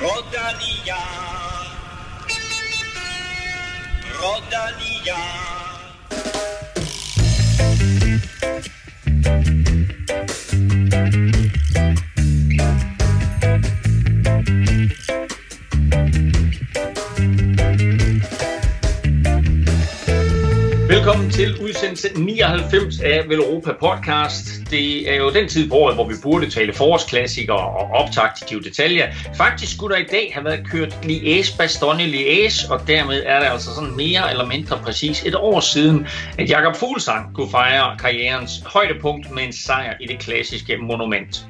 Rodalia. Rodalia. Velkommen til udsendelse 99 af Velropa Podcast. Det er jo den tid på året, hvor vi burde tale forårsklassikere og optaktive detaljer. Faktisk skulle der i dag have været kørt Liège-Bastogne Liège, og dermed er det altså sådan mere eller mindre præcis et år siden, at Jakob Fuglsang kunne fejre karrierens højdepunkt med en sejr i det klassiske monument.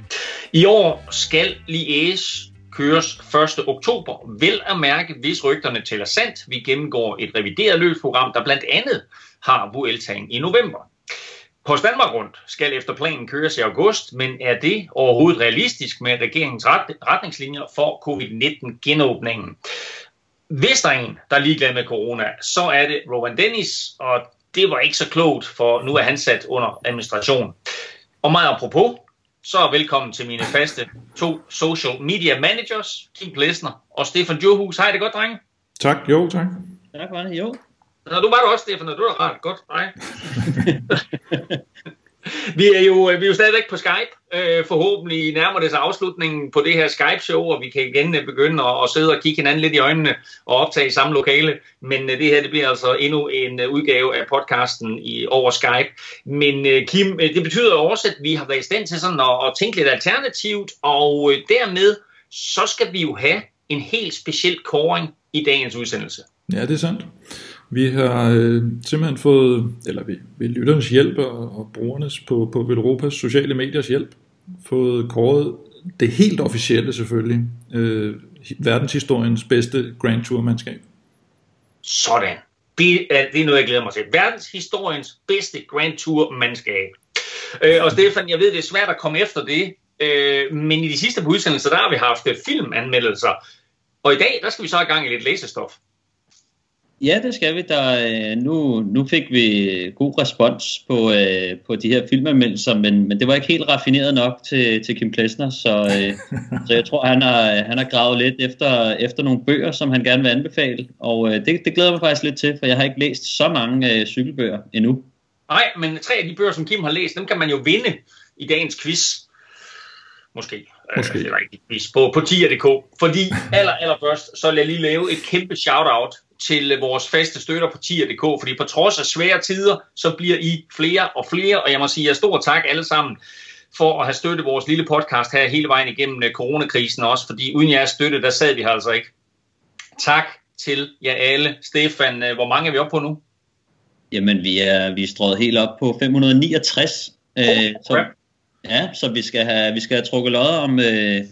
I år skal Liège køres 1. oktober. Vel at mærke, hvis rygterne tæller sandt. Vi gennemgår et revideret løbsprogram, der blandt andet har Vueltaen i november. På Danmark rundt skal efter planen køres i august, men er det overhovedet realistisk med regeringens ret, retningslinjer for covid-19 genåbningen? Hvis der er en, der er ligeglad med corona, så er det Rowan Dennis, og det var ikke så klogt, for nu er han sat under administration. Og meget apropos, så velkommen til mine faste to social media managers, Kim Plesner og Stefan Johus. Hej, det godt, drenge? Tak, jo, tak. Tak det, jo. Nå, du var du også, Stefan, og du er rart. Godt, hej. vi er jo, øh, vi er jo stadigvæk på Skype. Øh, forhåbentlig nærmer det sig afslutningen på det her Skype-show, og vi kan igen øh, begynde at, at sidde og kigge hinanden lidt i øjnene og optage i samme lokale. Men øh, det her det bliver altså endnu en øh, udgave af podcasten i, over Skype. Men øh, Kim, øh, det betyder også, at vi har været i stand til sådan at, at tænke lidt alternativt, og øh, dermed så skal vi jo have en helt speciel koring i dagens udsendelse. Ja, det er sandt. Vi har øh, simpelthen fået, eller vi, ved lytternes hjælp og, og brugernes på, på Velropas sociale mediers hjælp, fået kåret det helt officielle selvfølgelig, øh, verdenshistoriens bedste Grand Tour-mandskab. Sådan. Det er, det er noget, jeg glæder mig til. Verdenshistoriens bedste Grand Tour-mandskab. Øh, og Stefan, jeg ved, det er svært at komme efter det, øh, men i de sidste på udsendelser, der har vi haft filmanmeldelser. Og i dag, der skal vi så i gang i lidt læsestof. Ja, det skal vi. Der, øh, nu, nu fik vi god respons på, øh, på de her filmanmeldelser, men, men det var ikke helt raffineret nok til, til Kim Plesner, så, øh, så jeg tror, han har, han har gravet lidt efter, efter nogle bøger, som han gerne vil anbefale, og øh, det, det glæder mig faktisk lidt til, for jeg har ikke læst så mange øh, cykelbøger endnu. Nej, men tre af de bøger, som Kim har læst, dem kan man jo vinde i dagens quiz. Måske. Måske. Øh, det er rigtig quiz på, på tier.dk. Fordi aller, allerførst, så vil jeg lige lave et kæmpe shout-out til vores faste støtter på tier.dk, fordi på trods af svære tider, så bliver I flere og flere, og jeg må sige jer stor tak alle sammen for at have støttet vores lille podcast her hele vejen igennem øh, coronakrisen også, fordi uden jeres støtte, der sad vi her altså ikke. Tak til jer alle. Stefan, øh, hvor mange er vi oppe på nu? Jamen, vi er, vi er strået helt op på 569. Oh, øh, så, ja, så vi skal have, vi skal have trukket lodder om øh,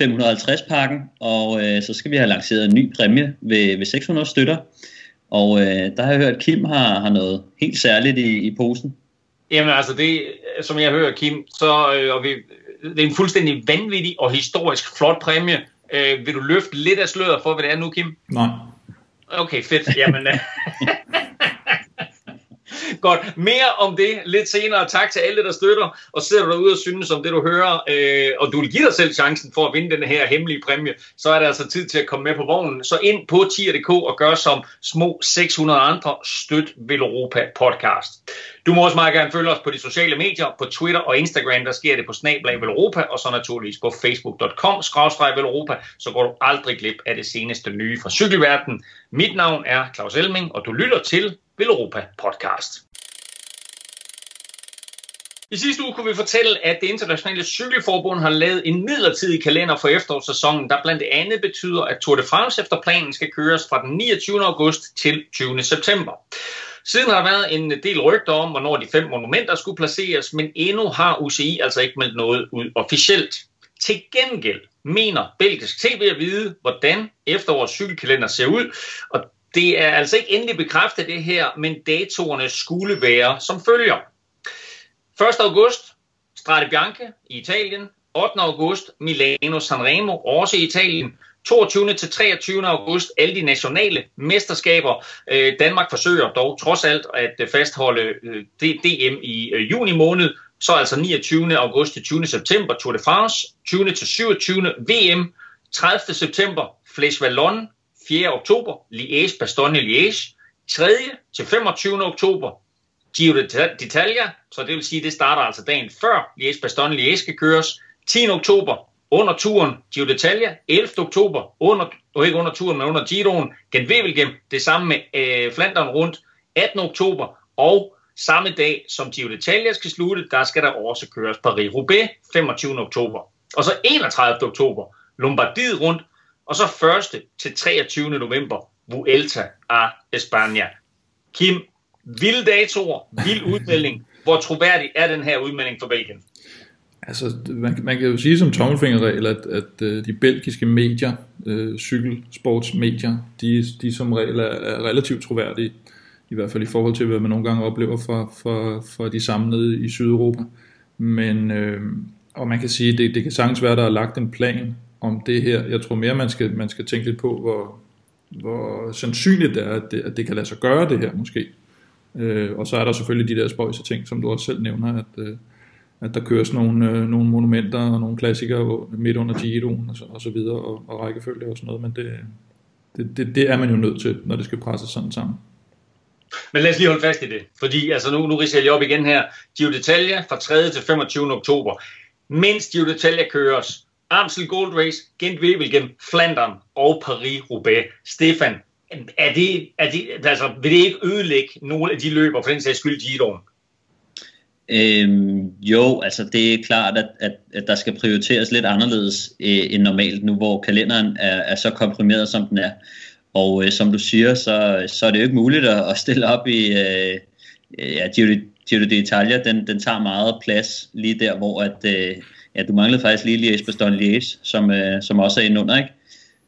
550-pakken, og øh, så skal vi have lanceret en ny præmie ved, ved 600 støtter. Og øh, der har jeg hørt, at Kim har, har noget helt særligt i, i posen. Jamen altså, det, som jeg hører, Kim, så øh, og vi, det er en fuldstændig vanvittig og historisk flot præmie. Øh, vil du løfte lidt af sløret for, hvad det er nu, Kim? Nej. Okay, fedt. Jamen, Godt, mere om det lidt senere. Tak til alle, der støtter, og sidder du derude og synes om det, du hører, øh, og du vil give dig selv chancen for at vinde den her hemmelige præmie, så er det altså tid til at komme med på vognen. Så ind på tier.dk og gør som små 600 andre, støt Veloropa podcast. Du må også meget gerne følge os på de sociale medier, på Twitter og Instagram, der sker det på Snablag Veloropa, og så naturligvis på facebook.com Veloropa, så går du aldrig glip af det seneste nye fra cykelverdenen. Mit navn er Claus Elming, og du lytter til Veloropa podcast. I sidste uge kunne vi fortælle, at det internationale cykelforbund har lavet en midlertidig kalender for efterårssæsonen, der blandt andet betyder, at Tour de France efter planen skal køres fra den 29. august til 20. september. Siden har der været en del rygter om, hvornår de fem monumenter skulle placeres, men endnu har UCI altså ikke meldt noget ud officielt. Til gengæld mener belgisk TV at vide, hvordan efterårets cykelkalender ser ud, og det er altså ikke endelig bekræftet det her, men datoerne skulle være som følger. 1. august, Strade Bianche i Italien. 8. august, Milano Sanremo, også i Italien. 22. til 23. august, alle de nationale mesterskaber. Øh, Danmark forsøger dog trods alt at øh, fastholde øh, DM i øh, juni måned. Så altså 29. august til 20. september Tour de France, 20. til 27. VM, 30. september, Flesh Wallon, 4. oktober, Liège, Bastogne, Liège. 3. til 25. oktober, Giro d'Italia, så det vil sige, det starter altså dagen før Liège, Bastogne, Liège skal køres. 10. oktober, under turen Giro d'Italia, 11. oktober, under, og ikke under turen, men under Giroen, Gent Wevelgem, det samme med øh, Flandern rundt, 18. oktober, og samme dag som Giro d'Italia skal slutte, der skal der også køres Paris-Roubaix, 25. oktober. Og så 31. oktober, Lombardiet rundt, og så 1. til 23. november, Vuelta a España. Kim, vilde datoer, vild udmelding. Hvor troværdig er den her udmelding for Belgien? Altså, man, man kan jo sige som tommelfingerregel, at, at øh, de belgiske medier, øh, cykelsportsmedier, de, de som regel er, er relativt troværdige, i hvert fald i forhold til, hvad man nogle gange oplever fra, fra, fra de samlede i Sydeuropa. Men, øh, og man kan sige, det, det kan sagtens være, der er lagt en plan om det her. Jeg tror mere, man skal, man skal tænke lidt på, hvor, hvor sandsynligt det er, at det, at det kan lade sig gøre det her måske. Øh, og så er der selvfølgelig de der spøjse ting, som du også selv nævner, at, øh, at der køres nogle, øh, nogle monumenter og nogle klassikere midt under Giroen og så, og så videre, og, og rækkefølge og sådan noget, men det, det, det, det er man jo nødt til, når det skal presses sådan sammen. Men lad os lige holde fast i det, fordi altså nu, nu riser jeg lige op igen her. Giro d'Italia fra 3. til 25. oktober. Mens Giro d'Italia køres, Amstel Gold Race, Gent Wevelgem, Flandern og Paris-Roubaix. Stefan, er det, er det, altså, vil det ikke ødelægge nogle af de løber, for den sags skyld Giroen? Øhm, jo, altså det er klart, at, at, at der skal prioriteres lidt anderledes øh, end normalt nu, hvor kalenderen er, er så komprimeret, som den er. Og øh, som du siger, så, så er det jo ikke muligt at, at stille op i øh, ja, Giro, Giro d'Italia. Den, den tager meget plads lige der, hvor at, øh, ja, du manglede faktisk lige Liège Bastogne Liège, som, øh, som også er inde under, ikke?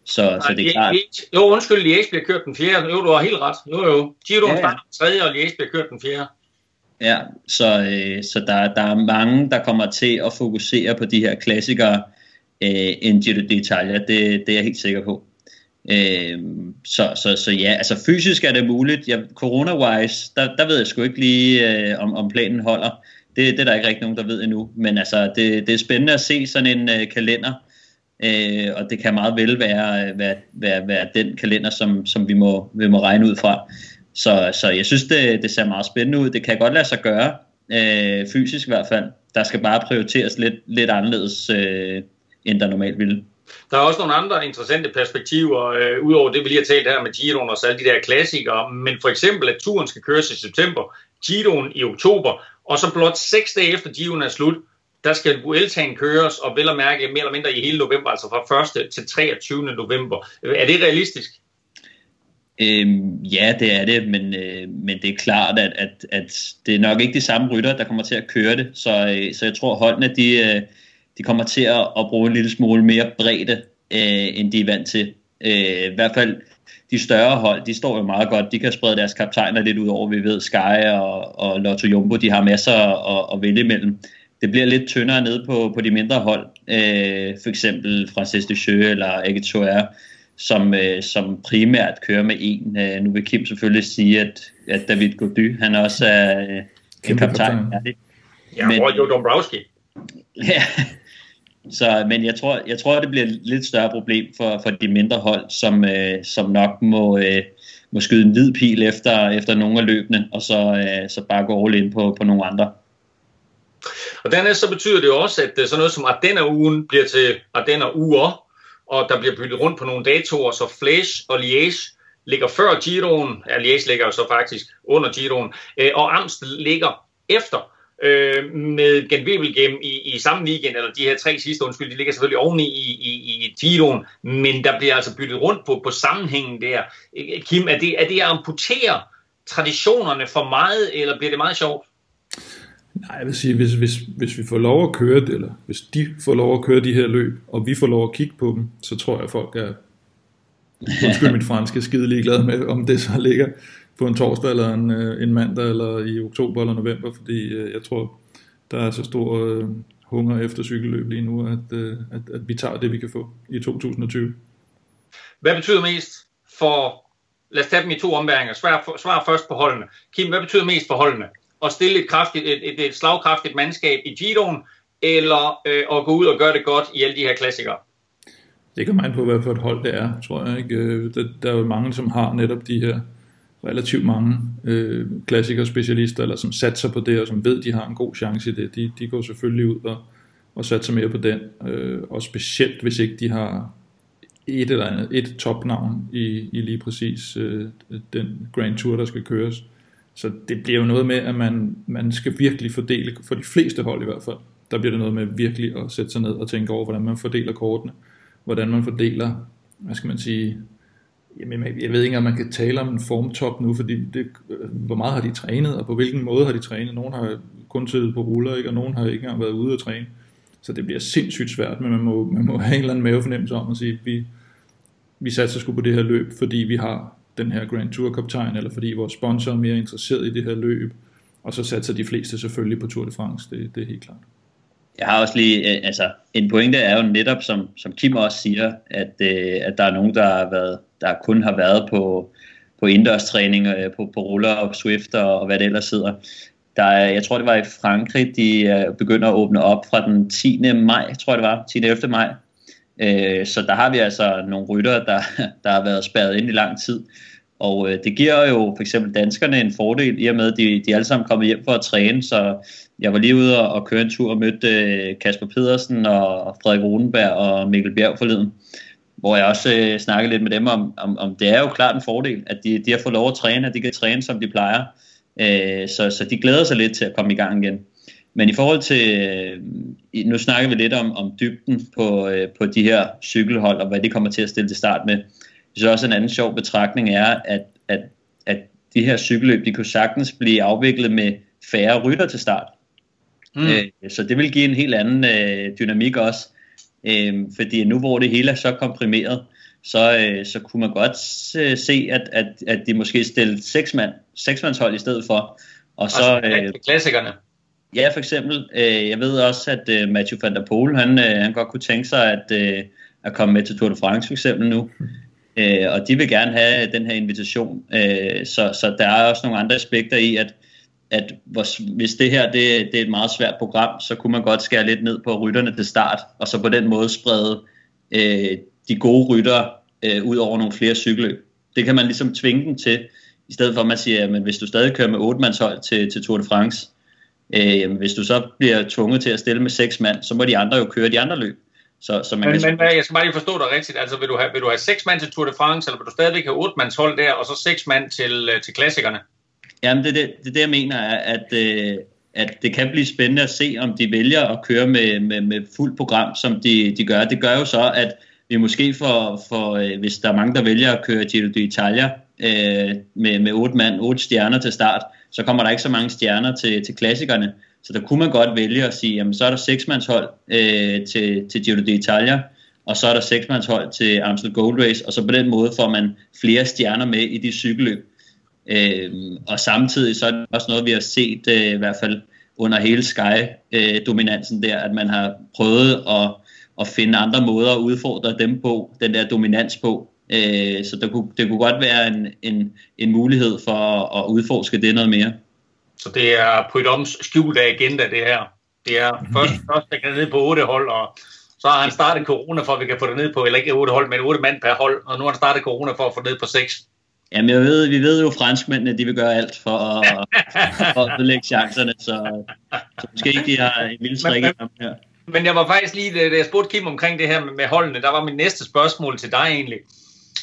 Så, Nej, så det er klart. Jo, undskyld, Liège bliver kørt den fjerde. Jo, du har helt ret. Jo, jo. Giro ja, ja. starter den tredje, og Liège bliver kørt den fjerde. Ja, så, øh, så der, der er mange, der kommer til at fokusere på de her klassikere øh, end Giro d'Italia. Det, det er jeg helt sikker på. Øh, så, så, så ja, altså fysisk er det muligt. Ja, Corona-wise, der, der ved jeg sgu ikke lige, øh, om, om planen holder. Det, det er der ikke rigtig nogen, der ved endnu. Men altså, det, det er spændende at se sådan en øh, kalender, øh, og det kan meget vel være, øh, være, være, være den kalender, som, som vi, må, vi må regne ud fra. Så, så jeg synes, det, det ser meget spændende ud. Det kan godt lade sig gøre, øh, fysisk i hvert fald. Der skal bare prioriteres lidt, lidt anderledes, øh, end der normalt ville. Der er også nogle andre interessante perspektiver, øh, udover det, vi lige har talt her med Giroen og så alle de der klassikere, men for eksempel, at turen skal køres i september, Giroen i oktober, og så blot seks dage efter Giroen er slut, der skal Vueltaen køres, og vel at mærke mere eller mindre i hele november, altså fra 1. til 23. november. Er det realistisk? Øhm, ja, det er det, men, øh, men det er klart, at, at, at det er nok ikke de samme rytter, der kommer til at køre det. Så, øh, så jeg tror, holdene de, øh, de kommer til at, at bruge en lille smule mere bredde, øh, end de er vant til. Øh, I hvert fald de større hold, de står jo meget godt. De kan sprede deres kaptajner lidt ud over. Vi ved, Sky og, og Lotto Jumbo, de har masser at, at vælge imellem. Det bliver lidt tyndere nede på, på de mindre hold. Øh, for eksempel Francis Descheux eller Egetoire som, øh, som primært kører med en. Øh, nu vil Kim selvfølgelig sige, at, at David Gody, han også er øh, en kaptajn. Ja, men, og jo Dombrowski. Ja, så, men jeg tror, jeg tror, det bliver et lidt større problem for, for de mindre hold, som, øh, som nok må, øh, må skyde en hvid pil efter, efter nogle af løbene, og så, øh, så bare gå all ind på, på nogle andre. Og dernæst så betyder det jo også, at øh, sådan noget som Ardenner-ugen bliver til Ardenner-uger, og der bliver byttet rundt på nogle datoer, så Flash og Liège ligger før Giroen, ja, Liège ligger jo så faktisk under Giroen, øh, og Amst ligger efter øh, med Gent Wevelgem i, i samme weekend, eller de her tre sidste, undskyld, de ligger selvfølgelig oveni i, i, i Giroen, men der bliver altså byttet rundt på, på sammenhængen der. Øh, Kim, er det, er det at amputere traditionerne for meget, eller bliver det meget sjovt? Nej, jeg vil sige, hvis, hvis, hvis vi får lov at køre det, eller hvis de får lov at køre de her løb, og vi får lov at kigge på dem, så tror jeg, at folk er, undskyld mit franske, skide ligeglade med, om det så ligger på en torsdag, eller en, øh, en mandag, eller i oktober eller november, fordi øh, jeg tror, der er så stor øh, hunger efter cykelløb lige nu, at, øh, at, at vi tager det, vi kan få i 2020. Hvad betyder mest for, lad os tage dem i to omværinger, svar, svar først på holdene. Kim, hvad betyder mest for holdene? at stille et, kraftigt, et, et, et slagkraftigt mandskab i Giroen, eller øh, at gå ud og gøre det godt i alle de her klassikere? Det kan man på, hvad for et hold det er, tror jeg. Ikke? Der, der er jo mange, som har netop de her relativt mange øh, klassikerspecialister, eller som satser på det, og som ved, de har en god chance i det. De, de går selvfølgelig ud og, og satser mere på den. Øh, og specielt, hvis ikke de har et eller andet, et topnavn i, i lige præcis øh, den Grand Tour, der skal køres. Så det bliver jo noget med, at man, man skal virkelig fordele, for de fleste hold i hvert fald, der bliver det noget med virkelig at sætte sig ned og tænke over, hvordan man fordeler kortene, hvordan man fordeler, hvad skal man sige, jamen, jeg ved ikke, om man kan tale om en formtop nu, fordi det, øh, hvor meget har de trænet, og på hvilken måde har de trænet. Nogle har kun siddet på ruller, ikke? og nogen har ikke engang været ude at træne. Så det bliver sindssygt svært, men man må, man må have en eller anden mavefornemmelse om at sige, at vi, vi satser sgu på det her løb, fordi vi har den her Grand Tour kaptajn, eller fordi vores sponsor er mere interesseret i det her løb, og så satser de fleste selvfølgelig på Tour de France, det, det er helt klart. Jeg har også lige, øh, altså en pointe er jo netop, som, som Kim også siger, at, øh, at der er nogen, der, har været, der kun har været på, på indendørstræning, øh, på, på ruller og Swift og, og hvad det ellers sidder. Der er, jeg tror det var i Frankrig, de øh, begynder at åbne op fra den 10. maj, tror jeg det var, 10. 11. maj, Øh, så der har vi altså nogle rytter, der, der har været spærret ind i lang tid. Og øh, det giver jo for eksempel danskerne en fordel, i og med, at de, de alle sammen kommet hjem for at træne. Så jeg var lige ude og, køre en tur og mødte øh, Kasper Pedersen og Frederik Rodenberg og Mikkel Bjerg forleden. Hvor jeg også øh, snakkede lidt med dem om, om, om det er jo klart en fordel, at de, de har fået lov at træne, at de kan træne, som de plejer. Øh, så, så de glæder sig lidt til at komme i gang igen. Men i forhold til, øh, nu snakker vi lidt om, om dybden på, øh, på de her cykelhold, og hvad de kommer til at stille til start med. Så også en anden sjov betragtning er, at, at, at de her cykelløb, de kunne sagtens blive afviklet med færre rytter til start. Mm. Øh, så det vil give en helt anden øh, dynamik også. Øh, fordi nu hvor det hele er så komprimeret, så, øh, så kunne man godt øh, se, at, at, at de måske stillede seks mand, seksmandshold i stedet for. Og så, altså, øh, klassikerne. Ja, for eksempel. Øh, jeg ved også, at øh, Mathieu van der Poel, han, øh, han godt kunne tænke sig at, øh, at komme med til Tour de France for eksempel nu. Øh, og de vil gerne have den her invitation. Øh, så, så der er også nogle andre aspekter i, at, at hvis det her det, det er et meget svært program, så kunne man godt skære lidt ned på rytterne til start, og så på den måde sprede øh, de gode rytter øh, ud over nogle flere cykelløb. Det kan man ligesom tvinge dem til, i stedet for at man siger, at hvis du stadig kører med otte til, til Tour de France, Øh, hvis du så bliver tvunget til at stille med seks mand, så må de andre jo køre de andre løb. Så, så man men, kan... men jeg skal bare lige forstå dig rigtigt. Altså vil du have, vil du have seks mand til Tour de France, eller vil du stadigvæk have otte mands hold der, og så seks mand til, øh, til klassikerne? Jamen det er det, det, det, jeg mener, er, at, øh, at det kan blive spændende at se, om de vælger at køre med, med, med fuldt program, som de, de gør. Det gør jo så, at vi måske får, for, øh, hvis der er mange, der vælger at køre Giro d'Italia øh, med, med otte mand, otte stjerner til start, så kommer der ikke så mange stjerner til, til klassikerne. Så der kunne man godt vælge at sige, jamen så er der seksmandshold øh, til, til Giro d'Italia, og så er der seksmandshold til Amstel Gold Race, og så på den måde får man flere stjerner med i de cykelløb. Øh, og samtidig så er det også noget, vi har set øh, i hvert fald under hele Sky-dominansen der, at man har prøvet at, at finde andre måder at udfordre dem på, den der dominans på, Øh, så der kunne, det kunne godt være en, en, en mulighed for at, at udforske det noget mere. Så det er Prydoms skjulte agenda, det her. Det er først, først der kan ned på otte hold, og så har han startet corona for, at vi kan få det ned på, eller ikke otte hold, men otte mand per hold, og nu har han startet corona for at få det ned på seks. Jamen, jeg ved, vi ved jo, at franskmændene de vil gøre alt for at, for at lægge chancerne, så, så måske ikke de har en lille strik her. Men jeg var faktisk lige, da jeg spurgte Kim omkring det her med holdene, der var min næste spørgsmål til dig egentlig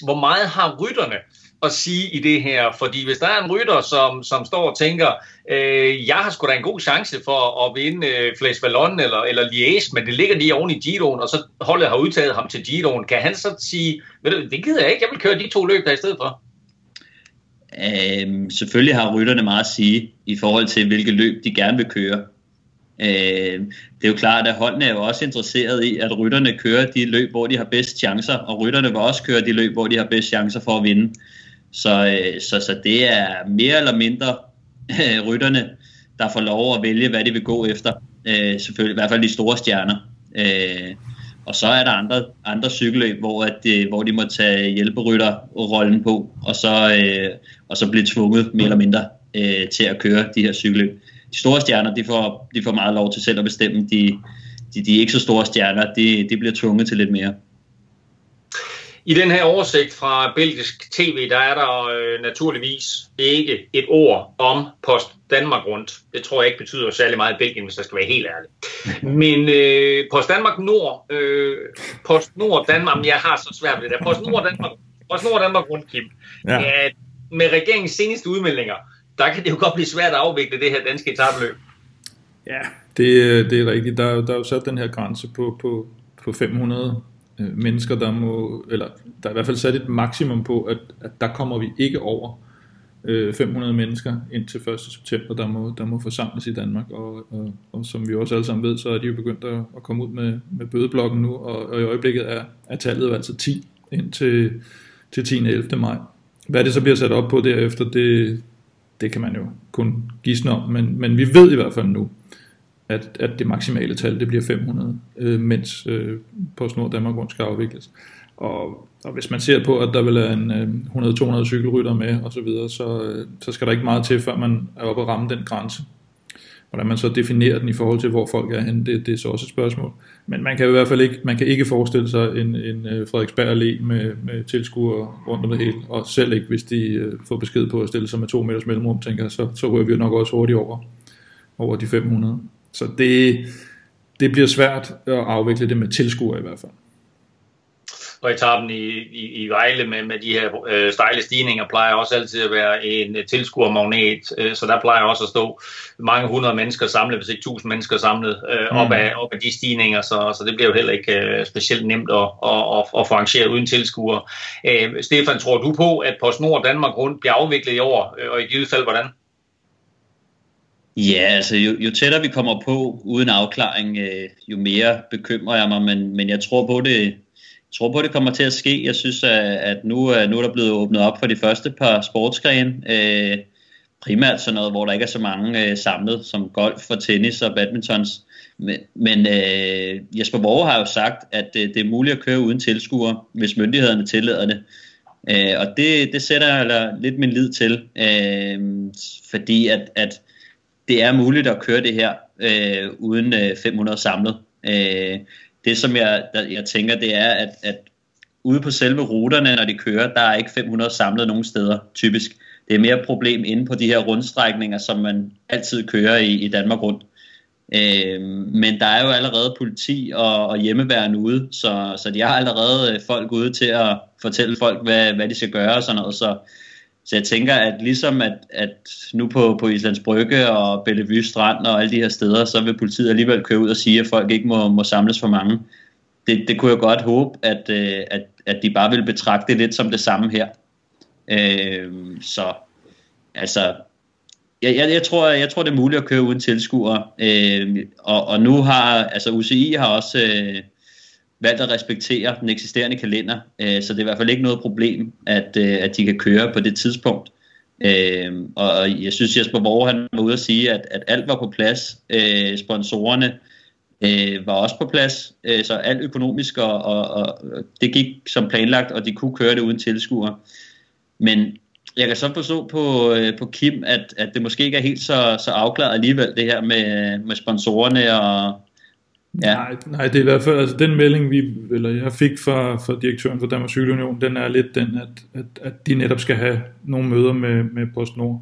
hvor meget har rytterne at sige i det her? Fordi hvis der er en rytter, som, som står og tænker, øh, jeg har sgu da en god chance for at vinde øh, Flash Vallon eller, eller Liège, men det ligger lige oven i Giroen, og så holdet har udtaget ham til Giroen, kan han så sige, ved du, det gider jeg ikke, jeg vil køre de to løb der i stedet for? Øhm, selvfølgelig har rytterne meget at sige i forhold til, hvilke løb de gerne vil køre. Øh, det er jo klart, at holdene er jo også interesseret i, at rytterne kører de løb, hvor de har bedst chancer, og rytterne vil også køre de løb, hvor de har bedst chancer for at vinde. Så, øh, så, så det er mere eller mindre øh, rytterne, der får lov at vælge, hvad de vil gå efter. Øh, selvfølgelig, i hvert fald de store stjerner. Øh, og så er der andre, andre cykelløb, hvor, at de, hvor de må tage hjælperytterrollen på, og så, øh, og så blive tvunget mere eller mindre øh, til at køre de her cykelløb de store stjerner, de får, de får meget lov til selv at bestemme. De, de, de ikke så store stjerner, de, de bliver tvunget til lidt mere. I den her oversigt fra belgisk tv, der er der øh, naturligvis ikke et ord om Post Danmark rundt. Det tror jeg ikke betyder særlig meget i Belgien, hvis jeg skal være helt ærlig. Men øh, Post Danmark Nord, øh, Post Nord Danmark, jeg har så svært ved det der. Post Nord Danmark, Post Nord Danmark rundt, Kim. Ja. Ja, med regeringens seneste udmeldinger, der kan det jo godt blive svært at afvikle det her danske etabløb. Ja, det, det er rigtigt. Der, der er jo sat den her grænse på, på, på 500 øh, mennesker, der må, eller der er i hvert fald sat et maksimum på, at, at der kommer vi ikke over øh, 500 mennesker indtil 1. september, der må, der må forsamles i Danmark, og, og, og som vi også alle sammen ved, så er de jo begyndt at, at komme ud med, med bødeblokken nu, og, og i øjeblikket er, er tallet jo altså 10 indtil til 10. 11. maj. Hvad det så bliver sat op på derefter, det, det kan man jo kun gisne om, men, men vi ved i hvert fald nu, at, at det maksimale tal det bliver 500, øh, mens øh, PostNord Danmark rundt skal afvikles. Og, og hvis man ser på, at der vil være en øh, 100-200 cykelrytter med osv., så, videre, så, øh, så skal der ikke meget til, før man er oppe at ramme den grænse. Hvordan man så definerer den i forhold til, hvor folk er henne, det, det er så også et spørgsmål. Men man kan i hvert fald ikke, man kan ikke forestille sig en, en øh, Frederiksberg Allé med, med tilskuere rundt om det hele, og selv ikke, hvis de øh, får besked på at stille sig med to meters mellemrum, tænker jeg, så, så rører vi nok også hurtigt over, over de 500. Så det, det bliver svært at afvikle det med tilskuere i hvert fald og etappen i, i, i Vejle med, med de her øh, stejle stigninger plejer også altid at være en øh, tilskuermagnet, øh, så der plejer også at stå mange hundrede mennesker samlet, hvis ikke tusind mennesker samlet øh, mm. op, af, op af de stigninger, så, så det bliver jo heller ikke øh, specielt nemt at, at, at, at få arrangeret uden tilskuere. Øh, Stefan, tror du på, at PostNord Danmark rundt bliver afviklet i år, øh, og i givet fald hvordan? Ja, altså jo, jo tættere vi kommer på uden afklaring, øh, jo mere bekymrer jeg mig, men, men jeg tror på det, jeg tror på, det kommer til at ske. Jeg synes, at nu, øh, nu er der blevet åbnet op for de første par sportsgrene. Øh, primært sådan noget, hvor der ikke er så mange øh, samlet, som golf og tennis og badmintons. Men, men øh, Jesper Borg har jo sagt, at det, det er muligt at køre uden tilskuer, hvis myndighederne tillader det. Øh, og det, det sætter jeg lidt min lid til, øh, fordi at, at det er muligt at køre det her øh, uden øh, 500 samlet. Øh, det som jeg, der, jeg tænker, det er, at, at ude på selve ruterne, når de kører, der er ikke 500 samlet nogen steder, typisk. Det er mere et problem inde på de her rundstrækninger, som man altid kører i, i Danmark rundt. Øh, men der er jo allerede politi og, og hjemmeværende ude, så, så de har allerede øh, folk ude til at fortælle folk, hvad, hvad de skal gøre og sådan noget. Så, så jeg tænker, at ligesom at, at nu på, på Islands Brygge og Bellevue Strand og alle de her steder, så vil politiet alligevel køre ud og sige, at folk ikke må, må samles for mange. Det, det kunne jeg godt håbe, at, øh, at, at de bare vil betragte det lidt som det samme her. Øh, så altså, jeg, jeg, jeg, tror, jeg tror, det er muligt at køre uden tilskuere. Øh, og, og nu har, altså UCI har også... Øh, valgt at respektere den eksisterende kalender, øh, så det er i hvert fald ikke noget problem, at, øh, at de kan køre på det tidspunkt. Øh, og jeg synes, Jesper Borg han var ude at sige, at, at alt var på plads. Øh, sponsorerne øh, var også på plads, øh, så alt økonomisk, og, og, og det gik som planlagt, og de kunne køre det uden tilskuere. Men jeg kan så forstå på, øh, på Kim, at, at det måske ikke er helt så, så afklaret alligevel, det her med, med sponsorerne og, Ja. Nej, nej, det er i hvert fald, altså den melding, vi, eller jeg fik fra, fra direktøren for Danmarks Cykelunion, den er lidt den, at, at, at de netop skal have nogle møder med, med PostNord,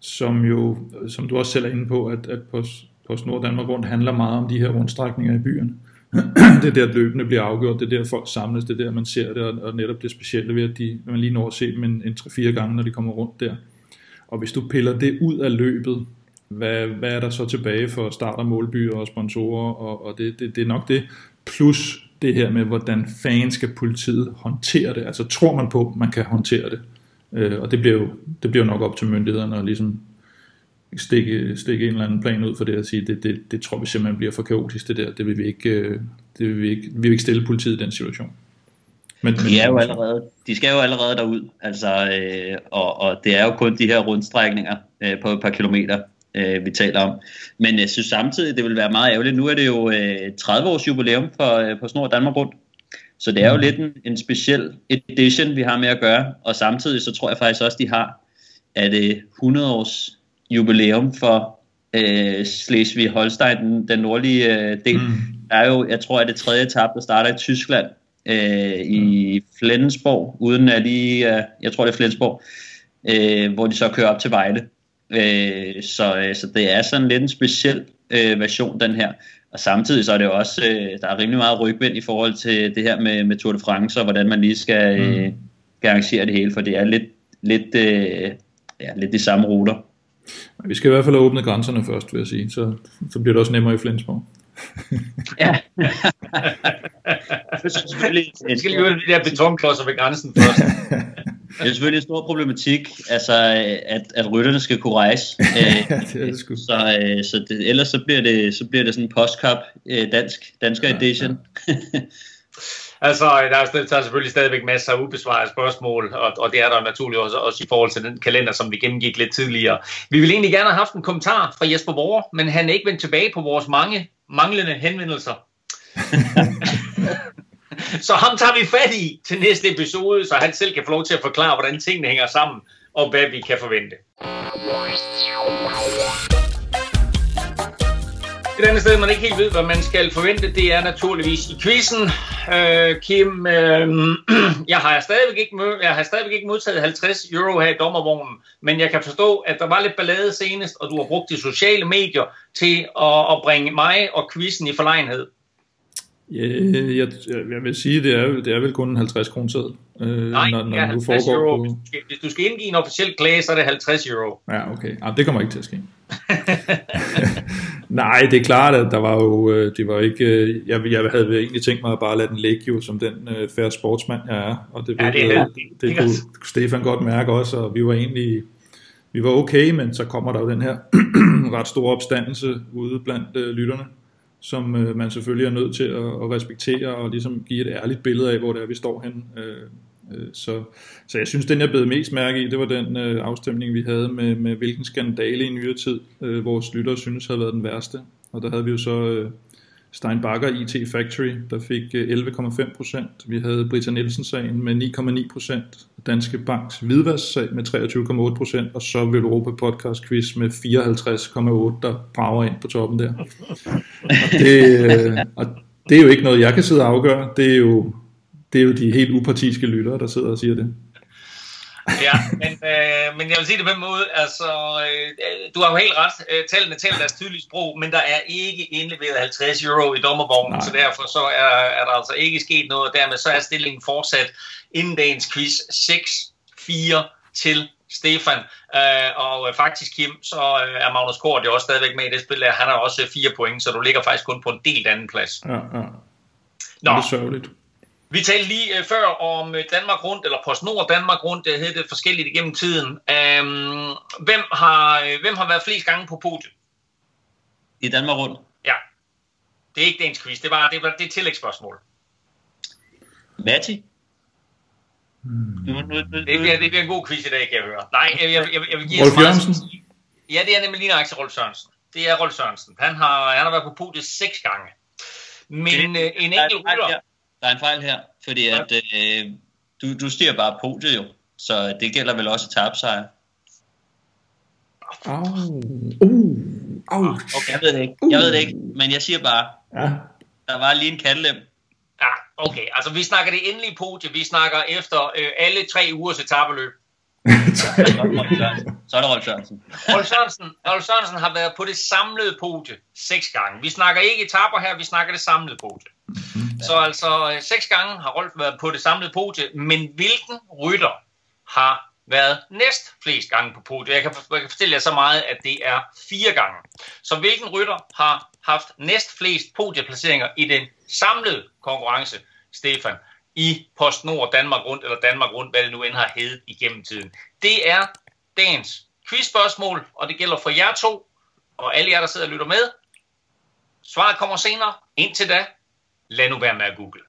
som jo, som du også selv er inde på, at, at Post, PostNord Danmark rundt handler meget om de her rundstrækninger i byerne. det er der, løbende bliver afgjort, det er der, folk samles, det er der, man ser det, og, og netop det specielle ved, at de, man lige når at se dem en, en 3-4 gange, når de kommer rundt der. Og hvis du piller det ud af løbet, hvad, hvad er der så tilbage for start- og målbyer og sponsorer, og, og det, det, det er nok det, plus det her med, hvordan fanden skal politiet håndtere det, altså tror man på, man kan håndtere det, øh, og det bliver jo det bliver jo nok op til myndighederne at ligesom stikke, stikke en eller anden plan ud for det at sige, det, det, det tror vi simpelthen bliver for kaotisk det der, det vil vi ikke, øh, det vil vi ikke, vi vil ikke stille politiet i den situation. Men, men, de, er jo allerede, de skal jo allerede derud, altså, øh, og, og det er jo kun de her rundstrækninger øh, på et par kilometer, øh, vi taler om. Men jeg synes samtidig, det vil være meget ærgerligt. Nu er det jo øh, 30 års jubilæum for, øh, på Snor Danmark Rundt. Så det er jo mm. lidt en, en speciel edition, vi har med at gøre. Og samtidig så tror jeg faktisk også, de har, at det 100 års jubilæum for øh, Slesvig-Holstein, den, den nordlige øh, del. Mm. Der er jo, jeg tror, at det tredje etape, der starter i Tyskland øh, i Flensborg, uden at de, uh, jeg tror det er Flensborg, øh, hvor de så kører op til Vejle. Øh, så, øh, så det er sådan lidt en speciel øh, version, den her. Og samtidig så er det jo også, øh, der er rimelig meget rygvind i forhold til det her med, med Tour de France, og hvordan man lige skal, øh, mm. skal arrangere det hele, for det er lidt, lidt, øh, ja, lidt de samme ruter. Vi skal i hvert fald have åbnet grænserne først, vil jeg sige, så, så bliver det også nemmere i Flensborg. ja. det er selvfølgelig, jeg skal lige de der betonklodser ved grænsen først. det er selvfølgelig en stor problematik, altså, at, at rytterne skal kunne rejse. ja, det er det sgu. Så, øh, så det, ellers så bliver det, så bliver det sådan en postcup øh, dansk, dansker ja, edition. Ja. Altså, der er, der er selvfølgelig stadigvæk masser af ubesvarede spørgsmål, og, og det er der naturligt også, også i forhold til den kalender, som vi gennemgik lidt tidligere. Vi ville egentlig gerne have haft en kommentar fra Jesper Vore, men han er ikke vendt tilbage på vores mange manglende henvendelser. så ham tager vi fat i til næste episode, så han selv kan få lov til at forklare, hvordan tingene hænger sammen, og hvad vi kan forvente. Et andet sted, man ikke helt ved, hvad man skal forvente, det er naturligvis i quizzen. Øh, Kim, øh, jeg, har stadigvæk ikke jeg har stadigvæk ikke modtaget 50 euro her i dommervognen, men jeg kan forstå, at der var lidt ballade senest, og du har brugt de sociale medier til at, at bringe mig og quizzen i forlegenhed. Ja, jeg, jeg vil sige, det er, det er vel kun en 50 kroner seddel. Øh, Nej, når, når ja, 50 euro. På... Hvis du skal indgive en officiel klage, så er det 50 euro. Ja, okay. Ja, det kommer ikke til at ske. Nej, det er klart, at der var jo, øh, det var ikke, øh, jeg, jeg havde egentlig tænkt mig at bare lade den ligge jo, som den uh, færre sportsmand jeg er, og det, ja, det, det, det, det, det kunne Stefan godt mærke også, og vi var egentlig, vi var okay, men så kommer der jo den her ret store opstandelse ude blandt uh, lytterne, som øh, man selvfølgelig er nødt til at, at respektere og ligesom give et ærligt billede af, hvor det er, vi står hen. Øh, Øh, så, så jeg synes, den jeg blev mest mærke i, det var den øh, afstemning, vi havde med, med hvilken skandale i nyere tid, øh, vores lyttere synes havde været den værste. Og der havde vi jo så øh, Steinbacher IT Factory, der fik øh, 11,5% Vi havde Britta Nielsen-sagen med 9,9 Danske Banks hvidvasksag med 23,8% og så vil Europa Podcast Quiz med 54,8, der brager ind på toppen der. Og det, øh, og det er jo ikke noget, jeg kan sidde og afgøre. Det er jo det er jo de helt upartiske lyttere, der sidder og siger det ja, men, øh, men jeg vil sige det på en måde, altså, øh, du har jo helt ret, øh, tallene taler deres tydelige sprog, men der er ikke indleveret 50 euro i dommervognen, Nej. så derfor så er, er der altså ikke sket noget, og dermed så er stillingen fortsat inden dagens quiz 6-4 til Stefan, øh, og faktisk Kim, så øh, er Magnus Kort jo også stadigvæk med i det spil, han har også fire point, så du ligger faktisk kun på en del anden plads. Ja, ja. Nå. Det er sørgeligt. Vi talte lige uh, før om uh, Danmark Rundt, eller PostNord Danmark Rundt, det hedder det forskelligt igennem tiden. Um, hvem, har, uh, hvem har været flest gange på podiet? I Danmark Rundt? Ja. Det er ikke dagens quiz, det var det, var, det er tillægsspørgsmål. Matti? Hmm. Det, bliver, det bliver en god quiz i dag, kan jeg høre. Nej, jeg, jeg, jeg, jeg vil give Rolf Jørgensen? Ja, det er nemlig lige Axel Rolf Sørensen. Det er Rolf Sørensen. Han har, han har været på podiet seks gange. Men det, uh, en enkelt rytter... Der er en fejl her, fordi ja. at øh, du, du stiger bare på det jo, så det gælder vel også tabsejr. Au. Uh. Au. Okay, jeg ved det ikke. Jeg ved det ikke, men jeg siger bare, ja. der var lige en kattelem. Ja, okay. Altså, vi snakker det endelige podie. Vi snakker efter øh, alle tre ugers etabeløb. Så er det Rolf Sørensen. Rolf Sørensen, Rolf Sørensen har været på det samlede podie seks gange. Vi snakker ikke etaper her, vi snakker det samlede podie. Mm-hmm. Så altså øh, seks gange har Rolf været på det samlede podie, men hvilken rytter har været næst flest gange på podiet? Jeg kan, jeg kan fortælle jer så meget, at det er fire gange. Så hvilken rytter har haft næst flest podieplaceringer i den samlede konkurrence, Stefan, i PostNord Danmark Rundt, eller Danmark Rundt, hvad det nu end har heddet igennem tiden? Det er dagens quizspørgsmål, og det gælder for jer to, og alle jer, der sidder og lytter med. Svaret kommer senere. Indtil da, lad nu være med at google.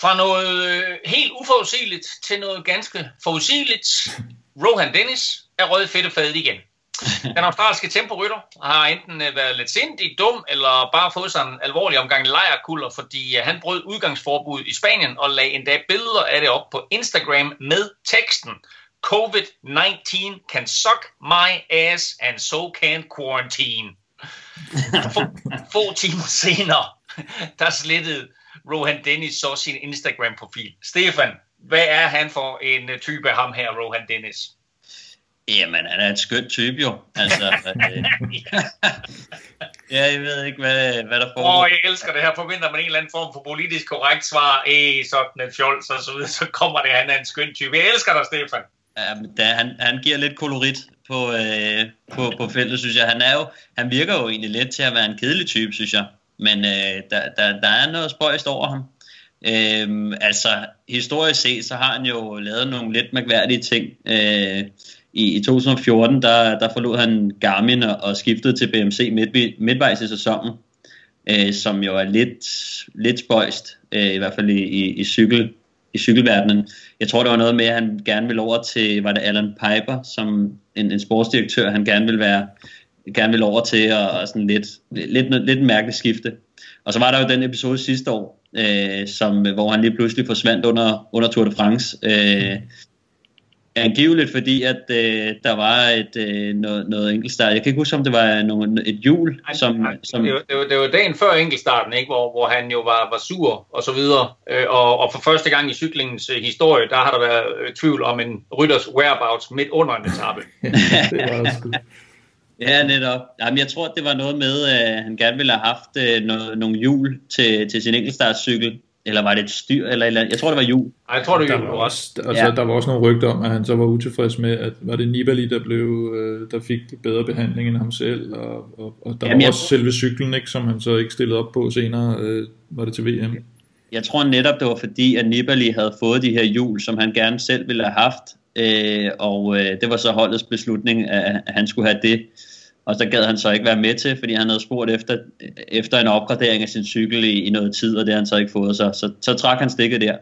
Fra noget øh, helt uforudsigeligt til noget ganske forudsigeligt. Rohan Dennis er rød fedtefadet igen. Den australske temporytter har enten øh, været lidt sindig, dum, eller bare fået sig en alvorlig omgang lejerkulder, fordi øh, han brød udgangsforbud i Spanien og lagde endda billeder af det op på Instagram med teksten COVID-19 can suck my ass and so can quarantine. få, få timer senere der slettede Rohan Dennis så sin Instagram-profil. Stefan, hvad er han for en øh, type, ham her, Rohan Dennis? Jamen, han er et skønt type jo. Altså, øh, ja, jeg ved ikke, hvad, hvad der foregår. Åh, oh, jeg elsker det her. Forventer man en eller anden form for politisk korrekt svar, eh, sådan en fjols og så videre, så kommer det, han er en skøn type. Jeg elsker dig, Stefan. Ja, men da, han, han giver lidt kolorit på, øh, på, på feltet, synes jeg. Han, er jo, han virker jo egentlig lidt til at være en kedelig type, synes jeg. Men øh, der, der, der er noget spøjst over ham. Øhm, altså, historisk set, så har han jo lavet nogle lidt mærkværdige ting. Øh, i, I 2014, der, der forlod han Garmin og, og skiftede til BMC midt, midtvejs i sæsonen, øh, som jo er lidt, lidt spøjst, øh, i hvert fald i, i, i, cykel, i cykelverdenen. Jeg tror, det var noget med, at han gerne ville over til, var det Alan Piper, som en, en sportsdirektør, han gerne ville være gerne vil over til, og, og sådan lidt, lidt, lidt lidt mærkeligt skifte. Og så var der jo den episode sidste år, øh, som, hvor han lige pludselig forsvandt under, under Tour de France. Øh, angiveligt fordi, at øh, der var et, øh, noget, noget enkeltstart. Jeg kan ikke huske, om det var nogle, et jul. Som, nej, som... Det, var, det, var, det var dagen før enkeltstarten, ikke? Hvor, hvor han jo var, var sur og så videre. Øh, og, og for første gang i cyklingens øh, historie, der har der været øh, tvivl om en rytters whereabouts midt under en etape. det var også Ja, netop. Jamen, jeg tror, det var noget med, at han gerne ville have haft øh, noget, nogle hjul til, til sin enkeltstartscykel. Eller var det et styr? Eller, eller, jeg tror, det var hjul. Ej, jeg tror, det der var, var også, altså, ja. der var også nogle rygter om, at han så var utilfreds med, at var det Nibali, der, blev, øh, der fik bedre behandling end ham selv, og, og, og der Jamen, var også selve cyklen, ikke, som han så ikke stillede op på senere, øh, var det til VM. Jeg tror netop, det var fordi, at Nibali havde fået de her hjul, som han gerne selv ville have haft, øh, og øh, det var så holdets beslutning, at han skulle have det. Og så gad han så ikke være med til, fordi han havde spurgt efter, efter en opgradering af sin cykel i, i noget tid, og det har han så ikke fået. Så, så, så trak han stikket der.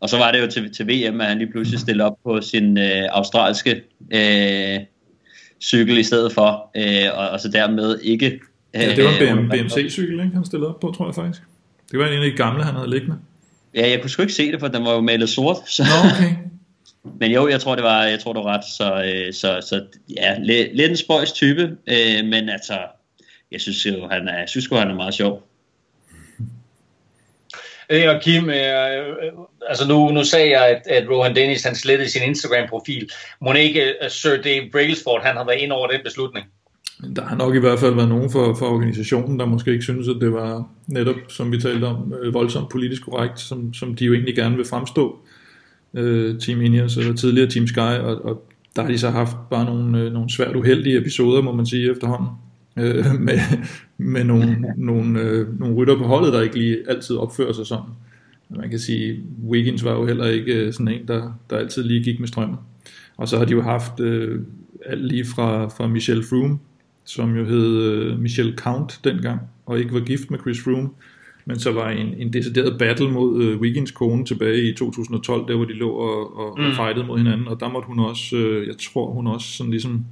Og så var det jo til, til VM, at han lige pludselig stillede op på sin øh, australske øh, cykel i stedet for, øh, og, og så dermed ikke... Øh, ja, det var en BMC-cykel, ikke, han stillede op på, tror jeg faktisk. Det var en af de gamle, han havde liggende. Ja, jeg kunne sgu ikke se det, for den var jo malet sort. Så. Nå, okay. Men jo, jeg tror, det var, jeg tror, det var ret. Så, øh, så, så ja, lidt en spøjs type, øh, men altså, jeg synes jo, han er, jeg synes jo, han er meget sjov. Øh, og Kim, øh, øh, altså nu, nu sagde jeg, at, at Rohan Dennis han slettede sin Instagram-profil. Må ikke uh, Sir Dave Brailsford, han har været ind over den beslutning? Der har nok i hvert fald været nogen for, for organisationen, der måske ikke synes, at det var netop, som vi talte om, voldsomt politisk korrekt, som, som de jo egentlig gerne vil fremstå øh, Team Ineos eller tidligere Team Sky, og, og der har de så haft bare nogle, øh, nogle svært uheldige episoder, må man sige efterhånden, øh, med, med nogle, nogle, øh, nogle rytter på holdet, der ikke lige altid opfører sig sådan. Man kan sige, Wiggins var jo heller ikke øh, sådan en, der, der altid lige gik med strømmen. Og så har de jo haft øh, alt lige fra, fra Michel Froome, som jo hed øh, Michel Count dengang, og ikke var gift med Chris Froome, men så var en, en decideret battle mod uh, Wiggins kone tilbage i 2012, der hvor de lå og, og, mm. og fightede mod hinanden, og der måtte hun også, uh, jeg tror hun også sådan ligesom,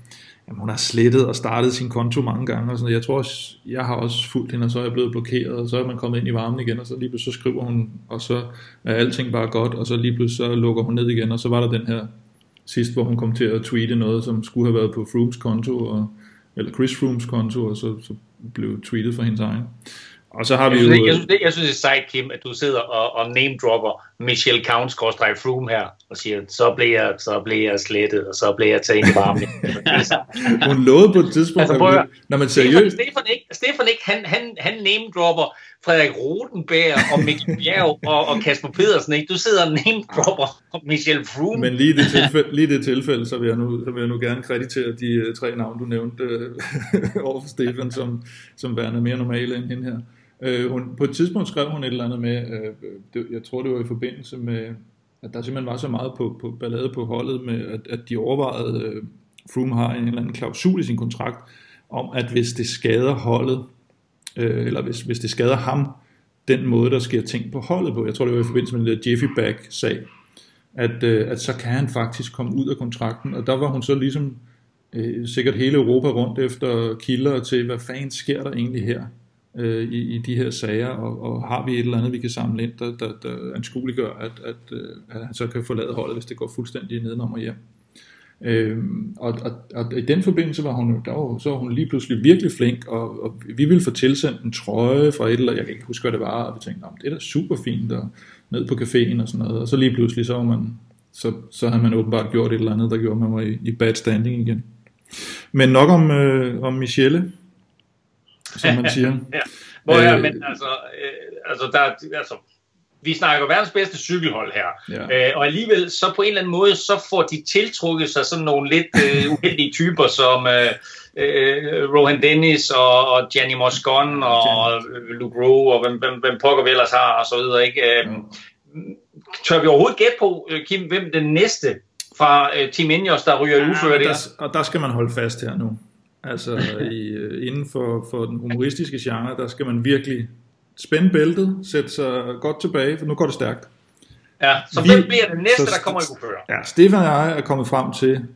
jamen hun har slettet og startet sin konto mange gange, og sådan jeg tror også, jeg har også fulgt hende, og så er jeg blevet blokeret, og så er man kommet ind i varmen igen, og så lige pludselig så skriver hun, og så er alting bare godt, og så lige pludselig så lukker hun ned igen, og så var der den her sidst, hvor hun kom til at tweete noget, som skulle have været på Frooms konto, og, eller Chris Frooms konto, og så, så blev tweetet fra hendes egen. Og så har jeg vi synes, jo... Jeg synes, det, jeg synes, det er sejt, Kim, at du sidder og, og name-dropper Michelle Count Froome her, og siger, så bliver jeg, så bliver jeg slettet, og så bliver jeg taget ind i varmen. Hun lovede på et tidspunkt, altså, at når man seriøst... Stefan, Stefan, ikke, Stefan ikke, han, han, han name-dropper Frederik Rodenberg og Mikkel Bjerg og, og Kasper Pedersen, ikke? Du sidder og name-dropper Michelle Froome. Men lige i det tilfælde, lige det tilfælde så, vil jeg nu, så vil jeg nu gerne kreditere de uh, tre navne, du nævnte uh, over for Stefan, som, som værende mere normale end hende her. Øh, hun, på et tidspunkt skrev hun et eller andet med, øh, det, jeg tror det var i forbindelse med, at der simpelthen var så meget på, på ballade på holdet, med at, at de overvejede, øh, Froome har en eller anden klausul i sin kontrakt, om at hvis det skader holdet, øh, eller hvis, hvis det skader ham, den måde, der sker ting på holdet på, jeg tror det var i forbindelse med den der Jeffy Back-sag, at, øh, at så kan han faktisk komme ud af kontrakten, og der var hun så ligesom øh, sikkert hele Europa rundt efter kilder til, hvad fanden sker der egentlig her? Øh, i, i de her sager, og, og har vi et eller andet, vi kan samle ind, der, der, der anskueliggør, at, at, øh, at han så kan forlade holdet, hvis det går fuldstændig nedenom og hjem. Øhm, og, og, og i den forbindelse var hun, der var, så var hun lige pludselig virkelig flink, og, og vi ville få tilsendt en trøje fra et eller jeg kan ikke huske, hvad det var, og vi tænkte, det er da super fint, og ned på caféen og sådan noget, og så lige pludselig, så var man, så, så havde man åbenbart gjort et eller andet, der gjorde, man var i, i bad standing igen. Men nok om, øh, om Michelle, som man siger. ja. Hvor er, øh, men altså, øh, altså, der, altså, vi snakker verdens bedste cykelhold her, ja. øh, og alligevel så på en eller anden måde, så får de tiltrukket sig sådan nogle lidt øh, uheldige typer som øh, øh, Rohan Dennis og, og Gianni Moscon og øh, Luke Rowe og hvem, hvem, hvem pokker vi ellers har og så videre. Ikke? Øh, ja. Tør vi overhovedet gætte på, øh, Kim, hvem den næste fra øh, Team Ineos, der ryger ja, udført der, og der skal man holde fast her nu. Altså i, øh, inden for, for den humoristiske genre, der skal man virkelig spænde bæltet, sætte sig godt tilbage, for nu går det stærkt. Ja, så hvem bliver det næste, så, der kommer i uføre? Ja, Stefan og jeg er kommet frem til,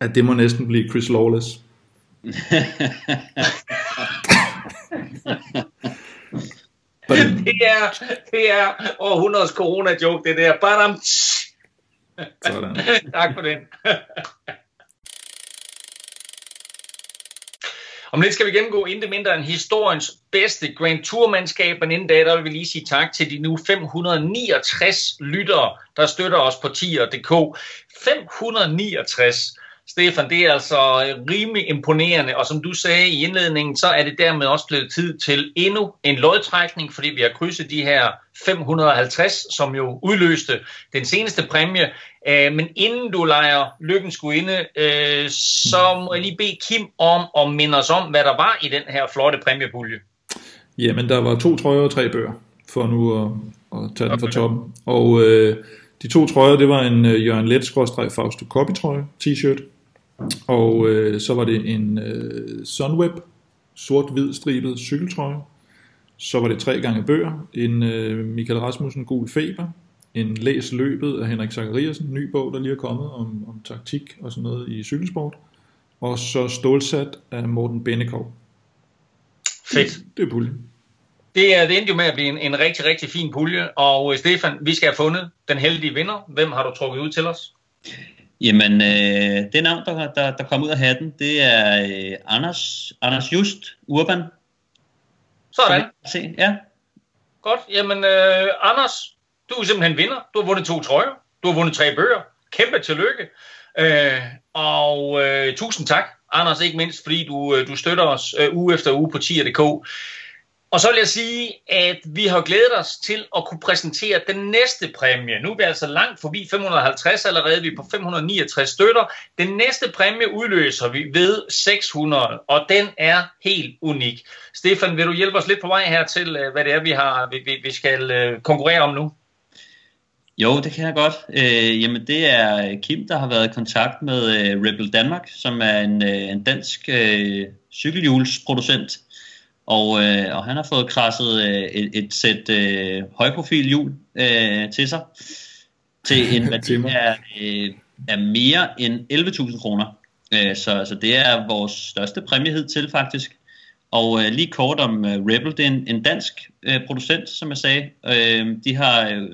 at det må næsten blive Chris Lawless. det er, det er århundredes corona-joke, det der. Badam. Sådan. tak for den. Om lidt skal vi gennemgå intet mindre end historiens bedste Grand Tour-mandskab, men inden da, der vil vi lige sige tak til de nu 569 lyttere, der støtter os på tier.dk. 569! Stefan, det er altså rimelig imponerende, og som du sagde i indledningen, så er det dermed også blevet tid til endnu en lodtrækning, fordi vi har krydset de her 550, som jo udløste den seneste præmie. Øh, men inden du leger lykken skulle inde, øh, så må jeg lige bede Kim om at minde os om, hvad der var i den her flotte præmiepulje. Jamen, der var to trøjer og tre bøger, for nu at, at tage den fra toppen. Og øh, de to trøjer, det var en uh, Jørgen Let Fausto Copy trøje, t-shirt, og øh, så var det en øh, Sunweb sort-hvid stribet cykeltrøje. Så var det tre gange bøger. En øh, Michael Rasmussen gul feber. En Læs løbet af Henrik Zachariasen, en ny bog, der lige er kommet om, om taktik og sådan noget i cykelsport. Og så stålsat af Morten Bennekov. Fedt. Det, det er puljen. Det, er, det endte jo med at blive en, en rigtig, rigtig fin pulje. Og øh, Stefan, vi skal have fundet den heldige vinder. Hvem har du trukket ud til os? Jamen, øh, det navn, der, der, der kom ud af hatten, det er øh, Anders, Anders Just Urban. Sådan. Se, ja. Godt. Jamen, øh, Anders, du er simpelthen vinder. Du har vundet to trøjer. Du har vundet tre bøger. Kæmpe tillykke. Øh, og øh, tusind tak, Anders, ikke mindst fordi du, øh, du støtter os øh, uge efter uge på tier.dk. Og så vil jeg sige, at vi har glædet os til at kunne præsentere den næste præmie. Nu er vi altså langt forbi 550 allerede, vi er på 569 støtter. Den næste præmie udløser vi ved 600, og den er helt unik. Stefan, vil du hjælpe os lidt på vej her til, øh, hvad det er, vi, har, vi, vi skal øh, konkurrere om nu? Jo, det kan jeg godt. Øh, jamen, det er Kim, der har været i kontakt med øh, Rebel Danmark, som er en, øh, en dansk øh, cykelhjulsproducent. Og, øh, og han har fået krasset øh, et, et sæt øh, højprofilhjul øh, til sig til en værdi af, øh, af mere end 11.000 kroner. Øh, så, så det er vores største præmie til faktisk. Og øh, lige kort om øh, Rebel, det er en, en dansk øh, producent, som jeg sagde. Øh, de har øh,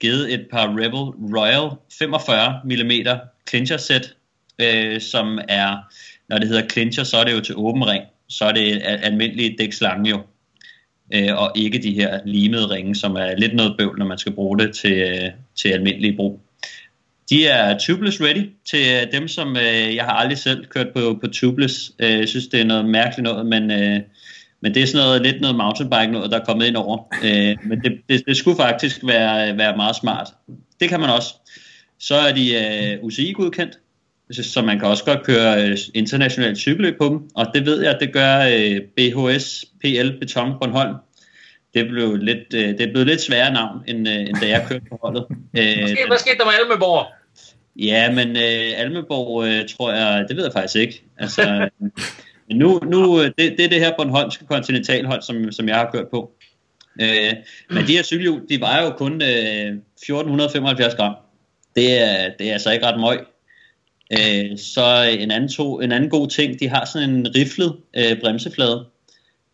givet et par Rebel Royal 45 mm clincher sæt, øh, som er, når det hedder clincher, så er det jo til åben ring så er det almindelige dækslange jo. Øh, og ikke de her limede ringe, som er lidt noget bøvl, når man skal bruge det til, øh, til almindelig brug. De er tubeless ready til øh, dem, som øh, jeg har aldrig selv kørt på, på tubeless. Øh, jeg synes, det er noget mærkeligt noget, men, øh, men det er sådan noget, lidt noget mountainbike noget, der er kommet ind over. Øh, men det, det, det skulle faktisk være, være meget smart. Det kan man også. Så er de øh, UCI-godkendt, så man kan også godt køre øh, internationalt cykelløb på dem, og det ved jeg, det gør øh, BHS PL Beton Bornholm. Det blev lidt, øh, det er blevet lidt sværere navn, end, øh, end da jeg kørte på holdet. Øh, hvad skete der med Almeborg? Ja, men øh, Almeborg, øh, tror jeg, det ved jeg faktisk ikke. Altså, men nu, nu det, det er det her Bornholmske kontinentalhold, som, som jeg har kørt på. Øh, men de her cykelhjul, de vejer jo kun øh, 1475 gram. Det er, det er altså ikke ret møg. Øh, så en anden, to, en anden god ting, de har sådan en riflet øh, bremseflade,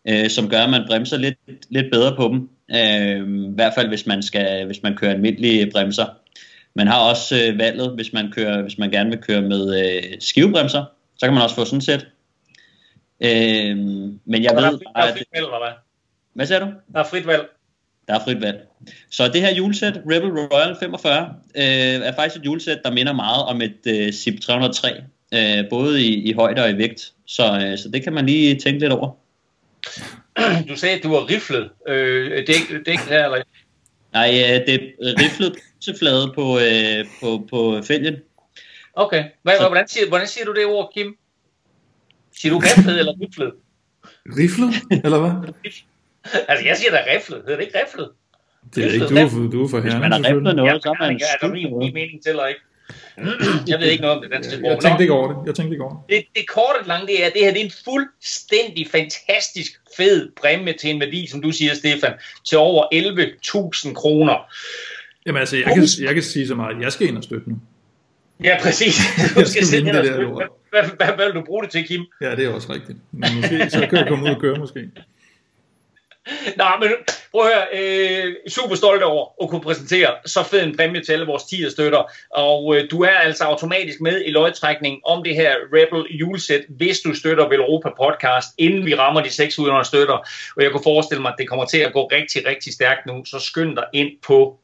øh, som gør, at man bremser lidt, lidt bedre på dem. Øh, I hvert fald, hvis man, skal, hvis man kører almindelige bremser. Man har også øh, valget, hvis man, kører, hvis man gerne vil køre med øh, skivebremser, så kan man også få sådan et sæt. Øh, men jeg Der er ved der er frit valg, eller hvad? Hvad sagde du? Der er frit valg. Der er frit valg. Så det her julesæt, Rebel Royal 45, øh, er faktisk et julesæt, der minder meget om et øh, ZIP 303, øh, både i, i højde og i vægt. Så, øh, så det kan man lige tænke lidt over. Du sagde, at du var riflet. Øh, dæk, dæk her, eller? Nej, øh, det er riflet flade på, øh, på, på fælgen. Okay. Hvad, Så- hvordan, siger, hvordan siger du det ord, Kim? Siger du riflet eller riflet? Riflet, eller hvad? Altså, jeg siger da riflet. Hedder det ikke riflet? Det er ikke, du er for, du er for Hvis herren, man har riflet noget, så er man ikke, altså, min, min mening tæller ikke. jeg ved ikke noget om det danske sprog. Jeg tænkte ikke over det. Jeg tænkte ikke over det. det, det korte og lange, det er, at det her det er en fuldstændig fantastisk fed præmie til en værdi, som du siger, Stefan, til over 11.000 kroner. Jamen altså, jeg kan, jeg kan sige så meget. Jeg skal ind og støtte nu. Ja, præcis. Du Jeg skal skal sidde vinde det der lort. hvad, hvad, hvad, hvad, vil du bruge det til, Kim? Ja, det er også rigtigt. Men måske, så kan jeg komme ud og køre måske. Nej, men prøv at høre, øh, super stolt over at kunne præsentere så fed en præmie til alle vores 10 støtter, og øh, du er altså automatisk med i lodtrækningen om det her Rebel julesæt, hvis du støtter Velropa podcast, inden vi rammer de 600 støtter, og jeg kunne forestille mig, at det kommer til at gå rigtig, rigtig stærkt nu, så skynd dig ind på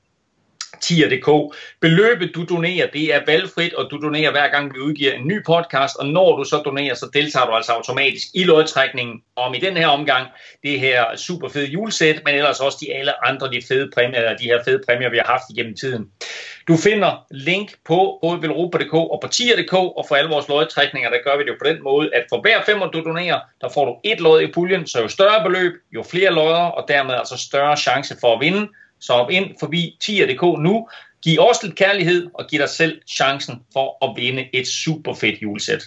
tier.dk. Beløbet, du donerer, det er valgfrit, og du donerer hver gang, vi udgiver en ny podcast, og når du så donerer, så deltager du altså automatisk i lodtrækningen om i den her omgang det her super fede julesæt, men ellers også de alle andre de fede præmier, eller de her fede præmier, vi har haft igennem tiden. Du finder link på både velropa.dk og på tier.dk, og for alle vores lodtrækninger, der gør vi det jo på den måde, at for hver femmer, du donerer, der får du et lod i puljen, så jo større beløb, jo flere lodder, og dermed altså større chance for at vinde. Så op ind forbi tier.dk nu, giv os lidt kærlighed, og giv dig selv chancen for at vinde et super fedt julesæt.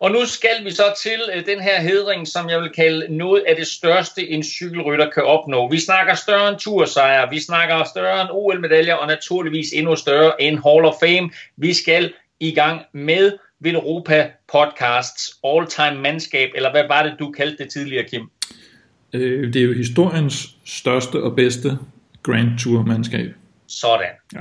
Og nu skal vi så til øh, den her hedring, som jeg vil kalde noget af det største, en cykelrytter kan opnå. Vi snakker større end tursejre, vi snakker større end OL-medaljer, og naturligvis endnu større end Hall of Fame. Vi skal i gang med Velropa Podcasts all-time mandskab, eller hvad var det, du kaldte det tidligere, Kim? Øh, det er jo historiens største og bedste Grand Tour-mandskab. Sådan. Ja.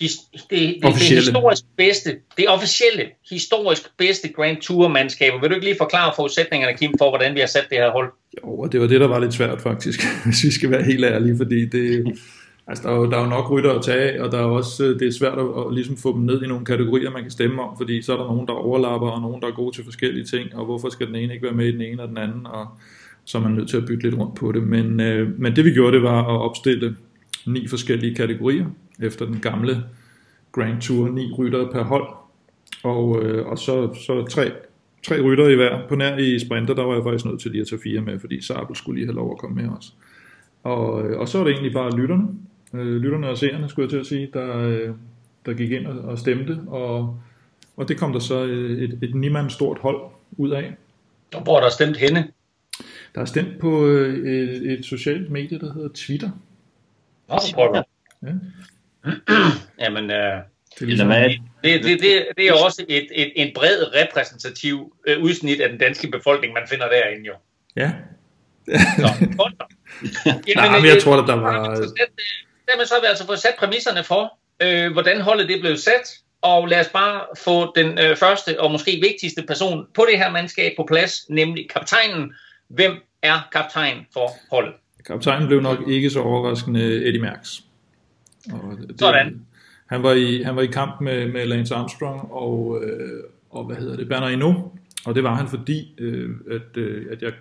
His, det, det, det, historisk bedste, det officielle, historisk bedste Grand Tour-mandskab. Og Vil du ikke lige forklare forudsætningerne, Kim, for hvordan vi har sat det her hold? Jo, og det var det, der var lidt svært faktisk, hvis vi skal være helt ærlige, fordi det, altså, der, er jo, der er jo nok rytter at tage og der er også, øh, det er svært at, at ligesom få dem ned i nogle kategorier, man kan stemme om, fordi så er der nogen, der overlapper, og nogen, der er gode til forskellige ting, og hvorfor skal den ene ikke være med i den ene og den anden, og så er man nødt til at bytte lidt rundt på det. Men, øh, men det vi gjorde, det var at opstille ni forskellige kategorier, efter den gamle Grand Tour, ni ryttere per hold, og, øh, og så, så tre, tre ryttere i hver. På nær i sprinter, der var jeg faktisk nødt til lige at tage fire med, fordi Sabel skulle lige have lov at komme med os. Og, øh, og så var det egentlig bare lytterne, øh, lytterne og seerne, skulle jeg til at sige, der, øh, der gik ind og, og stemte, og, og det kom der så øh, et, et, et nimand stort hold ud af. Og hvor der stemt henne? Der er stemt på øh, et, et socialt medie, der hedder Twitter. Nå, for pokker. Ja. Jamen, øh, Det er ligesom, hvad? det, det, det, det er også et, et, en bred repræsentativ øh, udsnit af den danske befolkning, man finder derinde jo. Ja, Så, godt. Jamen, Nej, men jeg øh, tror, at der var- så øh, Dermed så har vi altså fået sat præmisserne for, øh, hvordan holdet det blev sat, og lad os bare få den øh, første og måske vigtigste person på det her mandskab på plads, nemlig kaptajnen. Hvem er kaptajn for holdet? Kaptajnen blev nok ikke så overraskende Eddie Merckx. Og det, Sådan. Han var i, han var i kamp med, med Lance Armstrong og, øh, og hvad hedder det, Bernard Hinault. Og det var han fordi, øh, at, øh, at jeg,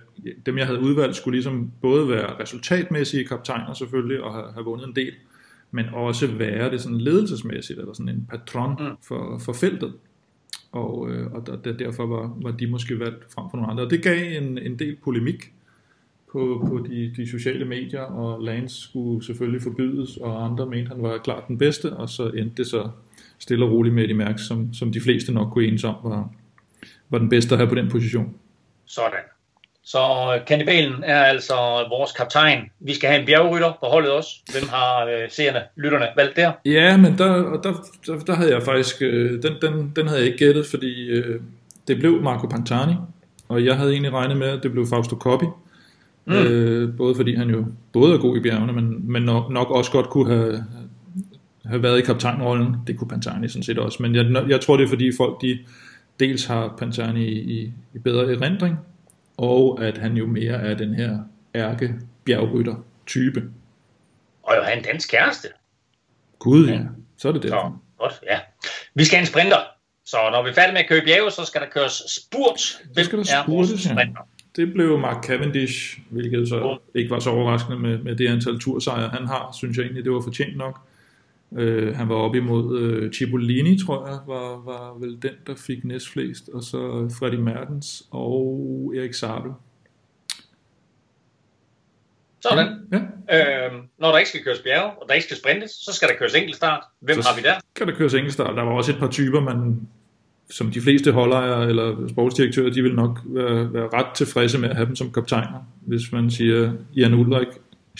dem jeg havde udvalgt skulle ligesom både være resultatmæssige kaptajner selvfølgelig og have, have vundet en del, men også være det sådan ledelsesmæssigt, eller sådan en patron Mm. for, for feltet. Og, øh, og der, der, derfor var, var de måske valgt frem for nogle andre. Og det gav en, en del polemik på, på de, de sociale medier, og Lance skulle selvfølgelig forbydes, og andre mente, han var klart den bedste, og så endte det så stille og roligt med Eddie Merckx, som, som de fleste nok kunne enes om, var, var den bedste at have på den position. Sådan. Så øh, kannibalen er altså vores kaptajn. Vi skal have en bjergrytter på holdet også. Hvem har øh, seerne, lytterne valgt der? Ja, men der, og der, der, der havde jeg faktisk, øh, den, den, den havde jeg ikke gættet, fordi øh, det blev Marco Pantani, og jeg havde egentlig regnet med, at det blev Fausto Coppi, Mm. Øh, både fordi han jo både er god i bjergene, men, men nok, nok også godt kunne have, have været i kaptajnrollen. Det kunne Pantani sådan set også. Men jeg, jeg tror, det er fordi folk de dels har Pantani i, i, i bedre erindring, og at han jo mere er den her ærke bjergrytter type. Og jo han dansk kæreste. Gud, ja. Så er det det. Så, godt, ja. Vi skal have en sprinter. Så når vi er færdige med at køre bjerge, så skal der køres spurt. Hvem skal der spurtes, ja. Det blev Mark Cavendish, hvilket så ikke var så overraskende med, med det antal tursejre, han har. Synes jeg egentlig, det var fortjent nok. Uh, han var op imod uh, Cipollini, tror jeg, var, var vel den, der fik næstflest, og så Freddy Mertens og Erik Sabel. Sådan. Ja. Øhm, når der ikke skal køres bjerge, og der ikke skal sprintes, så skal der køres enkeltstart. Hvem så har vi der? skal der køres enkeltstart. Der var også et par typer, man, som de fleste holdejere eller sportsdirektører, de vil nok være, være ret tilfredse med at have dem som kaptajner. Hvis man siger Jan Ulrik,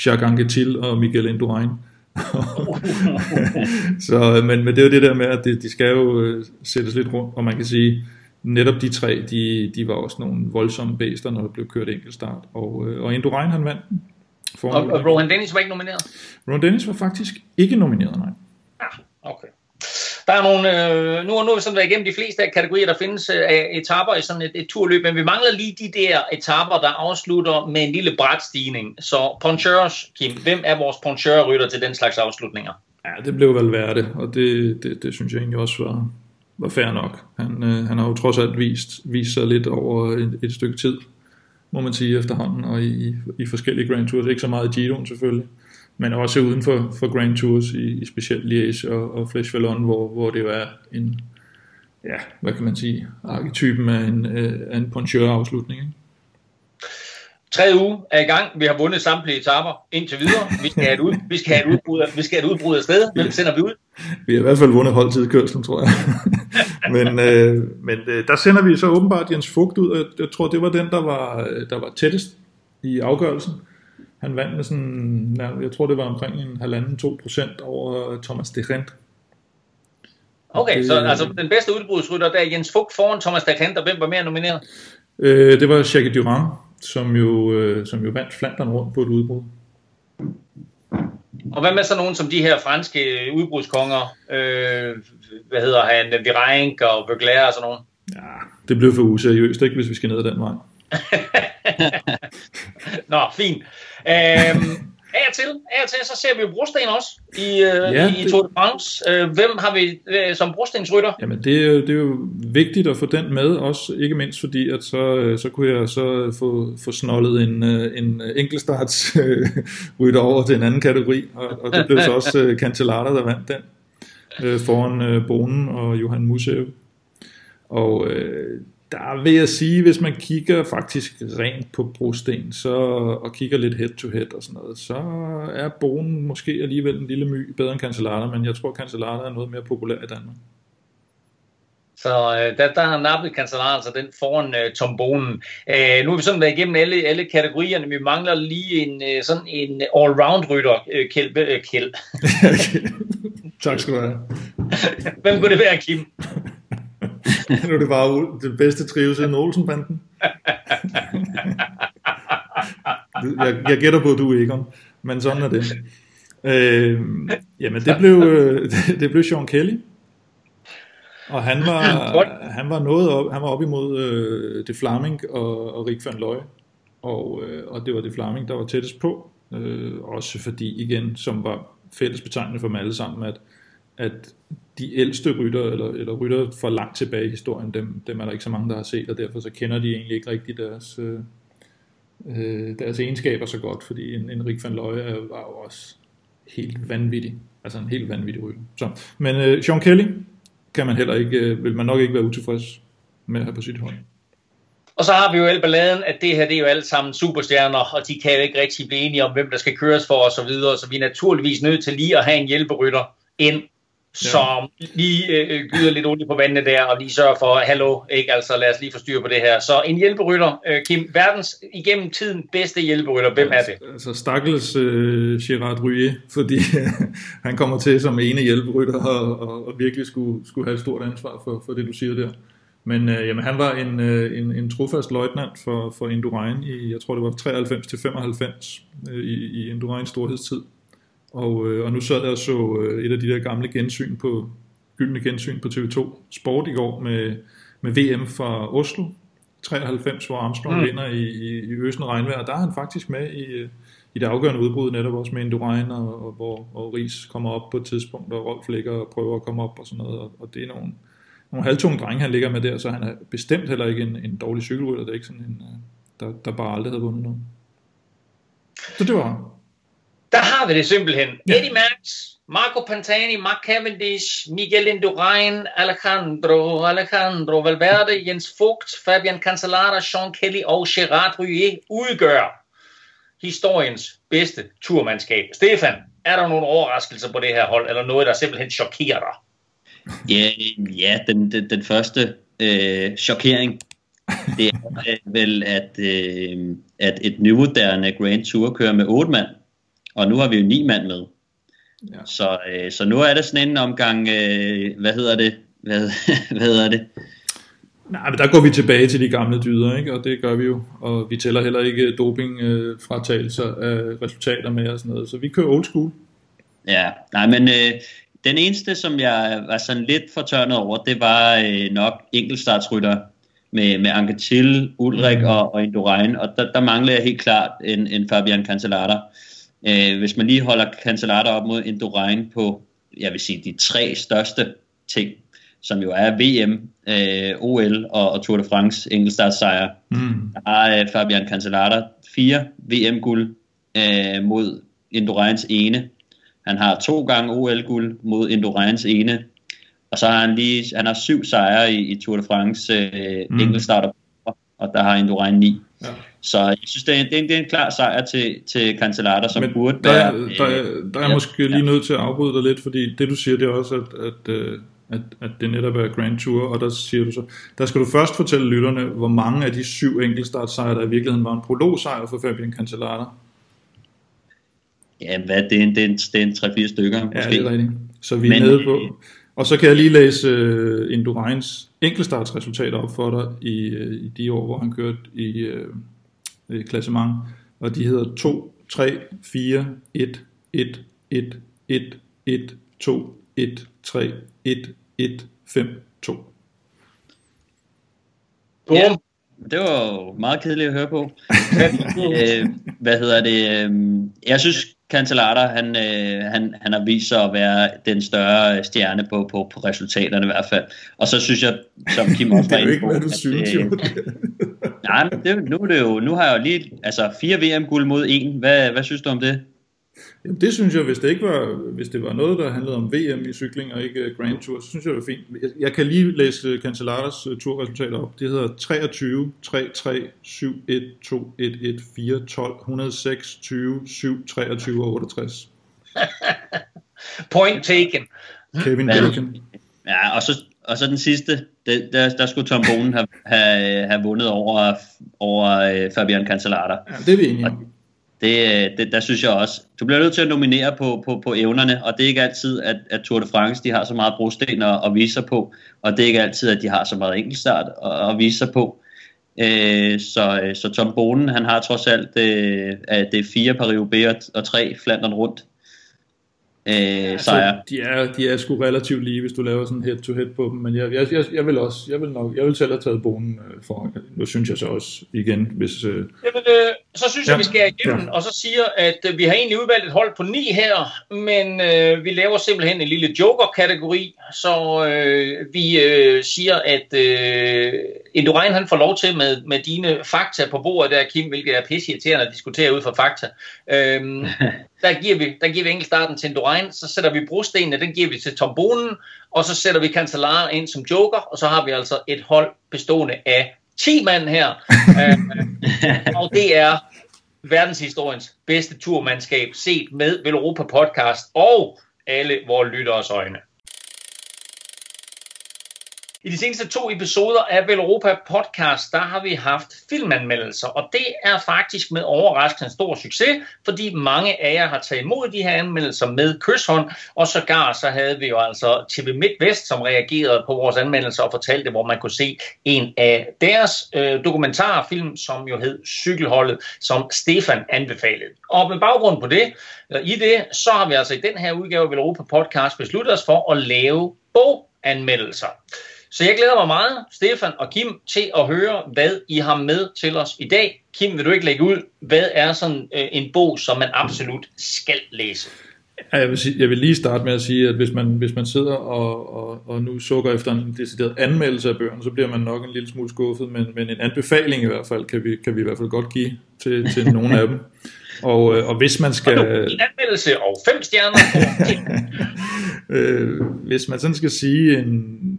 Jacques Anquetil og Miguel Indurain. så, men, men det er jo det der med, at de, de skal jo øh, sættes lidt rundt, og man kan sige, netop de tre, de, de var også nogle voldsomme bæster, når der blev kørt enkeltstart. Og, øh, og Indurain han vandt og, og Rohan Dennis var ikke nomineret? Rohan Dennis var faktisk ikke nomineret, nej. Ah, okay. Der er nogle, øh, nu, nu har vi sådan været igennem de fleste af kategorier, der findes øh, etaper i sådan et, et turløb, men vi mangler lige de der etaper, der afslutter med en lille brætstigning. Så poncheurs, Kim, hvem er vores poncheur-rytter til den slags afslutninger? Ja, det blev vel værd det, og det, det, det synes jeg egentlig også var, var fair nok. Han, øh, han har jo trods alt vist, vist sig lidt over et, et stykke tid må man sige efterhånden, og i, i forskellige Grand Tours. Ikke så meget i Giroen selvfølgelig, men også uden for, for Grand Tours, i, i specielt Liège og, og Flesh Vallon, hvor, hvor det jo er en, ja, hvad kan man sige, arketypen af en, af en poncheur-afslutning. Ikke? Tredje uge er i gang. Vi har vundet samtlige etaper indtil videre. Vi skal have et, ud, vi skal have et, udbrud, vi skal have et udbrud af sted. Hvem sender vi ud? Vi har i hvert fald vundet holdtidskørslen, tror jeg. men øh, men øh, der sender vi så åbenbart Jens Fugt ud, jeg tror, det var den, der var, der var tættest i afgørelsen. Han vandt med sådan, jeg tror, det var omkring en halvanden, to procent over Thomas de Rent. Okay, det, så altså den bedste udbrudsrytter, der er Jens Fugt foran Thomas de Rent, og hvem var mere nomineret? Øh, det var Jacques Durand, som jo, øh, som jo vandt Flandern rundt på et udbrud. Og hvad med så nogen som de her franske udbrudskonger? Øh, hvad hedder han? Virenk og Vogler og sådan nogen? Ja, det blev for useriøst, ikke, hvis vi skal ned ad den vej. Nå, fint. Øhm, af og til, af og til, så ser vi brosten også i, øh, ja, i, i Tour de France. Øh, hvem har vi øh, som brostensrytter? Jamen, det er, jo, det er jo vigtigt at få den med, også ikke mindst fordi, at så, øh, så kunne jeg så få, få snollet en, en enkeltstarts øh, rytter over til en anden kategori, og, og det blev så også øh, Cancellara, der vandt den, øh, foran øh, Bonen og Johan Musev. Og øh, der vil jeg sige, hvis man kigger faktisk rent på brosten, så, og kigger lidt head to head og sådan noget, så er Bonen måske alligevel en lille my bedre end Cancellara, men jeg tror, Cancellara er noget mere populær i Danmark. Så øh, der, der har nappet Cancellara altså den foran øh, Tom Bonen. Øh, nu har vi sådan været igennem alle, alle kategorierne, vi mangler lige en øh, sådan en all-round rytter, øh, Kjeld. Øh, Kjeld. tak skal du have. Hvem kunne det være, Kim? nu er det bare den bedste trives i Olsenbanden. jeg, jeg gætter på, at du er Egon, men sådan er det. Øh, jamen, det blev, det blev Sean Kelly. Og han var, han var noget op, han var op imod øh, det Flaming og, og Rik van Looy. Og, øh, og det var det Flaming, der var tættest på. Øh, også fordi, igen, som var fælles betegnende for dem alle sammen, at, at de ældste rytter, eller, eller rytter for langt tilbage i historien, dem, dem er der ikke så mange, der har set, og derfor så kender de egentlig ikke rigtig deres, øh, øh deres egenskaber så godt, fordi en, en Rik van Løje var jo også helt vanvittig, altså en helt vanvittig rytter. Så, men øh, Sean Kelly kan man heller ikke, øh, vil man nok ikke være utilfreds med at have på sit hold. Og så har vi jo el balladen, at det her det er jo alle sammen superstjerner, og de kan jo ikke rigtig blive enige om, hvem der skal køres for osv., så, videre, så vi er naturligvis nødt til lige at have en hjælperytter ind, som ja. lige øh, gyder lidt olie på vandene der, og lige sørger for, hallo, ikke, altså lad os lige få styr på det her. Så en hjælperytter, øh, Kim, verdens igennem tiden bedste hjælperytter, hvem er det? Altså stakkels øh, Gerard Rye, fordi han kommer til som ene hjælperytter og, og, og virkelig skulle, skulle have et stort ansvar for, for det, du siger der. Men øh, jamen, han var en, øh, en, en trofast løjtnant for, for Indurain i, jeg tror det var 93 til 95 øh, i, i Indurains storhedstid. Og, øh, og nu sad jeg og så øh, et af de der gamle gensyn på, gyldne gensyn på TV2 Sport i går med, med VM fra Oslo, 93, hvor Armstrong mm. vinder i, i, i øsende regnvejr. Der er han faktisk med i, øh, i det afgørende udbrud, netop også med Indurain, og, og hvor og Ries kommer op på et tidspunkt, og Rolf ligger og prøver at komme op og sådan noget, og, og det er nogle, nogle halvtunge drenge, han ligger med der, så han er bestemt heller ikke en, en dårlig cykelrytter, det er ikke sådan en, øh, der, der bare aldrig havde vundet noget. Så det var Der har vi det simpelthen. Ja. Eddie Merckx, Marco Pantani, Mark Cavendish, Miguel Indurain, Alejandro, Alejandro Valverde, Jens Vogt, Fabian Cancellara, Sean Kelly og Gerard Ruyé udgør historiens bedste turmandskab. Stefan, er der nogle overraskelser på det her hold, eller noget, der simpelthen chokerer dig? Ja, ja den, den, den første øh, chokering, det er vel, at, øh, at et nymoderne Grand Tour kører med otte mand, og nu har vi jo ni mand med. Ja. Så, øh, så nu er det sådan en omgang, øh, hvad hedder det? Hvad, hvad hedder det? Nej, men der går vi tilbage til de gamle dyder, ikke? og det gør vi jo. Og vi tæller heller ikke dopingfratagelser øh, af resultater med og sådan noget. Så vi kører old school. Ja, nej, men øh, den eneste, som jeg var sådan lidt fortørnet over, det var øh, nok enkeltstartsrytter med, med Anquetil, Ulrik mm. og, og Indurain. Og der, der mangler jeg helt klart en, en Fabian Cancellara. Øh, hvis man lige holder Cancellara op mod Indurain på, jeg vil sige, de tre største ting, som jo er VM, øh, OL og, og Tour de France enkeltstartssejr. Mm. Der har øh, Fabian Cancellara fire VM-guld øh, mod Indurains ene. Han har to gange OL-guld mod Indurains ene. Og så har han lige han har syv sejre i, i Tour de France øh, mm. enkeltstarter, og der har Indurain ni. Ja. Så jeg synes, det er, det er, en, det er en klar sejr til, til Cancellara, som Men burde der, være... Der, der, der er jeg måske ja. lige nødt til at afbryde dig lidt, fordi det du siger, det er også, at, at, øh, at, at det netop er Grand Tour, og der siger du så, der skal du først fortælle lytterne, hvor mange af de syv enkeltstartsejre, der i virkeligheden var en prologsejr for Fabian Cancellara. Ja, hvad, det er en, det er en, det er en 3-4 stykker, måske. Ja, det er rigtigt. Så vi er Men, nede på... Og så kan jeg lige læse uh, Indurains enkeltstartsresultater op for dig i, uh, i de år, hvor han kørte i, uh, i klassement. Og de hedder 2, 3, 4, 1, 1, 1, 1, 1, 2, 1, 3, 1, 1, 5, 2. Ja, det var meget kedeligt at høre på. øh, hvad hedder det? Øh, jeg synes, Cancellara, han, øh, han, han har vist sig at være den større stjerne på, på, på resultaterne i hvert fald. Og så synes jeg, som Kim også var inde på... det er jo ikke, hvad du synes, jo. nej, men det, nu, er det jo, nu har jeg jo lige altså, fire VM-guld mod en. Hvad, hvad synes du om det? Jamen det synes jeg, hvis det ikke var, hvis det var noget, der handlede om VM i cykling og ikke Grand Tour, så synes jeg, det var fint. Jeg, jeg kan lige læse Cancellaras uh, turresultater op. Det hedder 23, 3, 3, 7, 1, 2, 1, 1, 4, 12, 106, 20, 7, 23 og 68. Point taken. Kevin Bacon. Ja, og så, og så den sidste, det, der, der skulle Tom Bonen have, have, have vundet over, over uh, Fabian Cancellara. Ja, det er vi enige om det, det, der synes jeg også, du bliver nødt til at nominere på, på, på evnerne, og det er ikke altid, at, at Tour de France de har så meget brosten at, at vise sig på, og det er ikke altid, at de har så meget enkeltstart at, at vise sig på. Øh, så, så Tom Bonen, han har trods alt øh, det er fire Paris-Roubaix og, og tre Flandern rundt øh, altså, sejre. De er, de er sgu relativt lige, hvis du laver sådan head to head på dem, men jeg, jeg, jeg, jeg vil også, jeg vil nok, jeg vil selv have taget bonen øh, for, nu synes jeg så også igen, hvis... Øh, Jamen, øh, så synes ja. jeg, vi skal igennem, ja. og så siger, at øh, vi har egentlig udvalgt et hold på ni her, men øh, vi laver simpelthen en lille joker-kategori, så øh, vi øh, siger, at øh, Indurain han får lov til med, med dine fakta på bordet der, Kim, hvilket er irriterende at diskutere ud fra fakta. Øhm, der giver vi, der giver vi enkeltstarten til Indurain, så sætter vi brostenene, den giver vi til Tom Bonen, og så sætter vi Cancellara ind som joker, og så har vi altså et hold bestående af 10 mand her. øh, og det er verdenshistoriens bedste turmandskab set med Velropa Podcast og alle vores lytteres øjne. I de seneste to episoder af Velropa podcast, der har vi haft filmanmeldelser, og det er faktisk med overraskende stor succes, fordi mange af jer har taget imod de her anmeldelser med kysshånd, og sågar så havde vi jo altså TV MidtVest, som reagerede på vores anmeldelser og fortalte, hvor man kunne se en af deres øh, dokumentarfilm, som jo hed Cykelholdet, som Stefan anbefalede. Og med baggrund på det, eller i det, så har vi altså i den her udgave af Vel podcast besluttet os for at lave boganmeldelser. Så jeg glæder mig meget, Stefan og Kim, til at høre, hvad I har med til os i dag. Kim, vil du ikke lægge ud, hvad er sådan øh, en bog, som man absolut skal læse? Ja, jeg, vil sige, jeg vil lige starte med at sige, at hvis man, hvis man sidder og, og, og nu sukker efter en decideret anmeldelse af bøgerne, så bliver man nok en lille smule skuffet, men, men en anbefaling i hvert fald kan vi, kan vi i hvert fald godt give til, til nogle af dem. Og, øh, og hvis man skal... Og en anmeldelse og fem stjerner. øh, hvis man sådan skal sige en,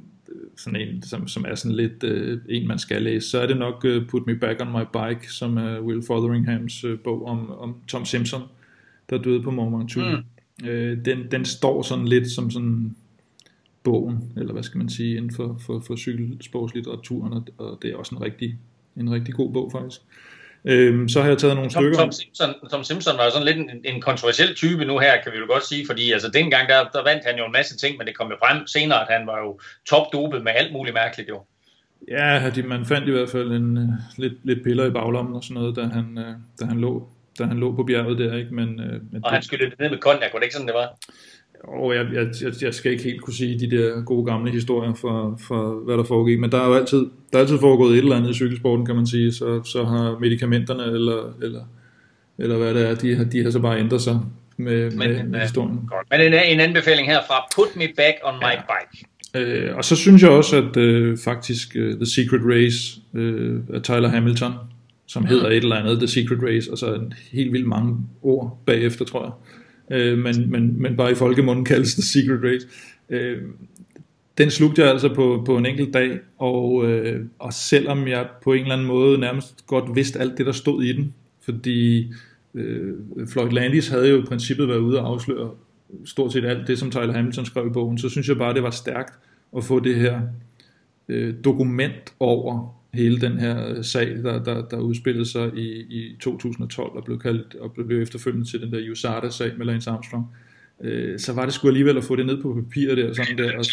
sådan en, som, som er sådan lidt øh, en, man skal læse, så er det nok uh, Put Me Back on My Bike, som er Will Fotheringhams øh, bog om, om Tom Simpson, der døde på Mont Ventoux. Mm. Øh, den, den står sådan lidt som sådan bogen, eller hvad skal man sige, inden for, for, for cykelsportslitteraturen, og, og det er også en rigtig, en rigtig god bog faktisk. Øhm, så har jeg taget nogle Tom, stykker. Tom Simpson, Tom Simpson var jo sådan lidt en, en kontroversiel type nu her, kan vi jo godt sige, fordi altså dengang der, der vandt han jo en masse ting, men det kom jo frem senere, at han var jo topdopet med alt muligt mærkeligt jo. Ja, de, man fandt i hvert fald en, uh, lidt, lidt piller i baglommen og sådan noget, da han, uh, da han, lå, da han lå på bjerget der, ikke? Men, uh, men Og det, han skyldte det ned med konjak, var det ikke sådan, det var? Og jeg, jeg, jeg, skal ikke helt kunne sige de der gode gamle historier for, for hvad der foregik, men der er jo altid, der er altid foregået et eller andet i cykelsporten, kan man sige, så, så har medicamenterne eller, eller, eller hvad det er, de har, de har så bare ændret sig med, Men, med, med øh, historien. Godt. Men en, en anbefaling herfra, Put Me Back on My Ja. Bike. Øh, og så synes jeg også, at øh, faktisk uh, The Secret Race øh, af Tyler Hamilton, som hedder et eller andet The Secret Race, og så en helt vildt mange ord bagefter, tror jeg. Øh, men, men, men bare i folkemunden kaldes The Secret Race. Øh, den slugte jeg altså på, på en enkelt dag, og, øh, og selvom jeg på en eller anden måde nærmest godt vidste alt det, der stod i den, fordi øh, Floyd Landis havde jo i princippet været ude og afsløre stort set alt det, som Tyler Hamilton skrev i bogen, så synes jeg bare, det var stærkt at få det her øh, dokument over hele den her øh, sag, der, der, der udspillede sig i, i 2012 og blev, kaldt, og blev efterfølgende til den der USADA-sag med Lance Armstrong. Øh, så var det sgu alligevel at få det ned på papir der, sådan der, og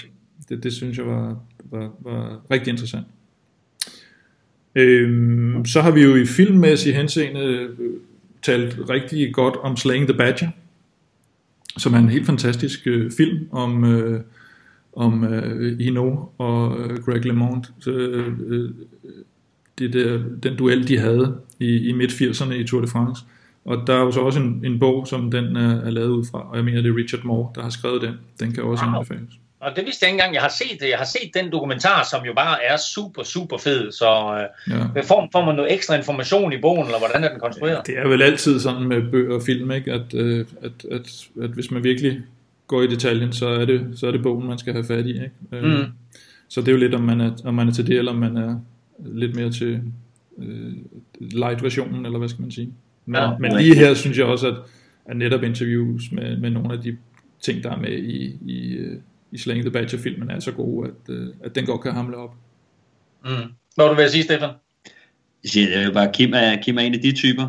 det, det synes jeg var, var, var rigtig interessant. Øhm, så har vi jo i filmmæssig henseende øh, talt rigtig godt om Slaying the Badger, som er en helt fantastisk øh, film om, øh, om øh, Hino og øh, Greg LeMond. Øh, øh, det der, den duel, de havde i, i midt-80'erne i Tour de France. Og der er jo så også en, en bog, som den er, er lavet ud fra, og jeg mener, det er Richard Moore, der har skrevet den. Den kan også Wow. anbefales. Og det vidste jeg ikke engang, jeg har set det. Jeg har set den dokumentar, som jo bare er super, super fed. Så øh, Ja. får, får man noget ekstra information i bogen, eller hvordan er den konstrueret? Det er vel altid sådan med bøger og film, ikke? At, øh, at, at, at hvis man virkelig går i detaljen, så er det, så er det bogen, man skal have fat i. Ikke? Øh, Mm. Så det er jo lidt, om man er, om man er til det, eller om man er lidt mere til øh, light-versionen, eller hvad skal man sige. Men, Ja. men lige her synes jeg også, at, at netop interviews med, med nogle af de ting, der er med i, i, øh, i Slaying the Badger-filmen, er så gode, at, øh, at den godt kan hamle op. Mm. Hvad var du ved at sige, Stefan? Jeg siger, det er jo bare, Kim er, Kim er en af de typer,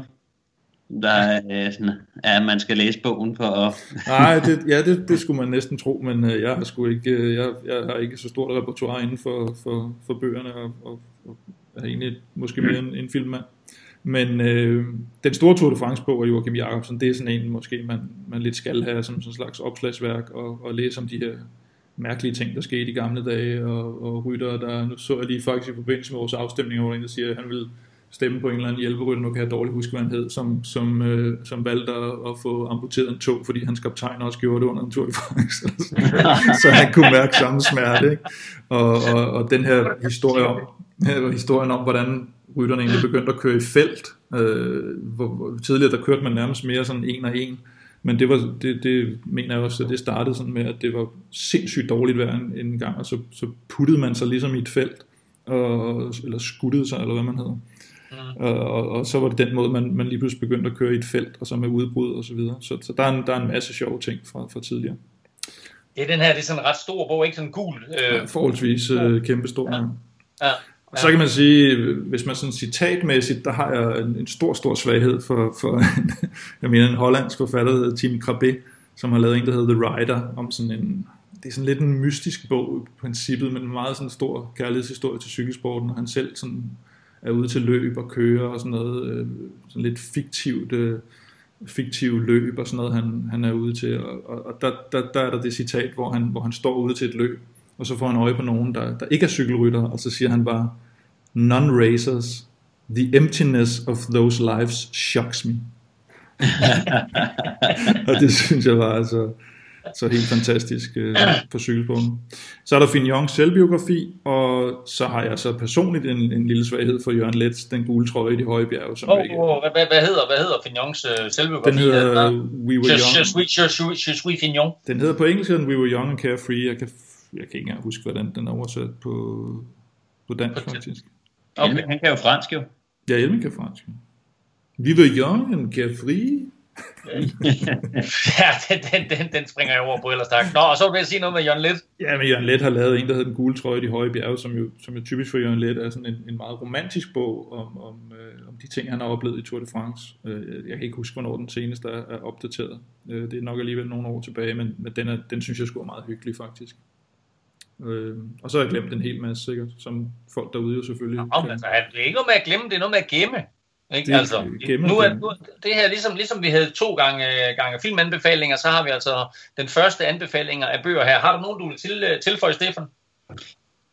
der er sådan, at man skal læse bogen for at... Nej, det, ja, det, det skulle man næsten tro, men øh, jeg har sgu ikke, øh, jeg, jeg har ikke så stort repertoire inden for, for, for bøgerne, og, og, og er egentlig måske mere en, en filmmand. Men øh, den store Tour de France-bog af Joachim Jacobsen, det er sådan en, måske man, man lidt skal have som sådan en slags opslagsværk, og, og læse om de her mærkelige ting, der skete i gamle dage, og, og rytter, der, nu så jeg lige faktisk i forbindelse med vores afstemning, hvor der en, der siger, at han vil stemme på en eller anden hjælperytter, nu kan jeg dårligt huske, hvad han hed, som, som, øh, som valgte at, at få amputeret en tog, fordi hans kaptajn også gjorde det under en Tour de France. så han kunne mærke samme smerte. Ikke? Og, og, og den her historie om, historien om, hvordan rytterne egentlig begyndte at køre i felt. Øh, hvor, hvor, tidligere der kørte man nærmest mere sådan en og en, men det, var, det, det mener jeg også, at det startede sådan med, at det var sindssygt dårligt vejr en, en gang, og så, så puttede man sig ligesom i et felt, og, eller skuttede sig, eller hvad man hedder. Mm. Og, og, og så var det den måde, man, man lige pludselig begyndte at køre i et felt, og så med udbrud og så videre. Så, så der, er en, der er en masse sjove ting fra, fra tidligere. Det er den her, det er sådan en ret stor bog, ikke sådan en gul. Øh, Ja, forholdsvis øh, kæmpe stor. Ja. ja. Og så kan man sige, hvis man sådan citatmæssigt, der har jeg en, en stor, stor svaghed for, for jeg mener en hollandsk forfatter, der hedder Tim Krabbe, som har lavet en, der hedder The Rider, om sådan en, det er sådan lidt en mystisk bog i princippet, men en meget sådan stor kærlighedshistorie til cykelsporten, og han selv sådan er ude til løb og køre og sådan noget, øh, sådan lidt fiktivt, øh, fiktiv løb og sådan noget, han, han er ude til, og, og, og der, der, der er der det citat, hvor han, hvor han står ude til et løb, og så får han øje på nogen, der, der ikke er cykelrytter, og så siger han bare, non-racers, the emptiness of those lives shocks me. og det synes jeg var altså så helt fantastisk øh, på cykelsporten. Så er der Fignons selvbiografi, og så har jeg så personligt en, en lille svaghed for Jørgen Letts, den gule trøje i de høje bjerge. Som Oh, ikke, oh, hvad, hvad, hedder, hvad hedder Fignons øh, selvbiografi? den hedder Øh, We Were Je, je, Young. suis, je, suis, je suis Fignon. Den hedder på engelsk den We Were Young and Carefree. Jeg kan, jeg kan ikke engang huske, hvordan den er oversat på, på dansk faktisk. Okay. Han kan jo fransk jo. Ja, Elmin kan fransk. We Were Young and Carefree. ja, den, den, den, den springer jeg over på ellers tak. Nå, og så vil jeg sige noget med Jørgen Let. Ja, men Jørgen Let har lavet en, der hedder Den gule trøje i de høje bjerge, som jo, som jo typisk for Jørgen Let er sådan en, en meget romantisk bog om, om, øh, om de ting, han har oplevet i Tour de France. Øh, jeg kan ikke huske, hvornår den seneste er, er opdateret. Øh, det er nok alligevel nogle år tilbage, men, men den, er, den synes jeg skulle er meget hyggelig faktisk. Øh, og så har jeg glemt en hel masse sikkert, som folk derude jo selvfølgelig Nå, men altså, det er ikke noget med at glemme, det er noget med at gemme. Ikke? Det altså, nu er, nu, det her, ligesom, ligesom vi havde to gange, gange filmanbefalinger, så har vi altså den første anbefalinger af bøger her. Har du nogen, du vil til, tilføje, Stefan?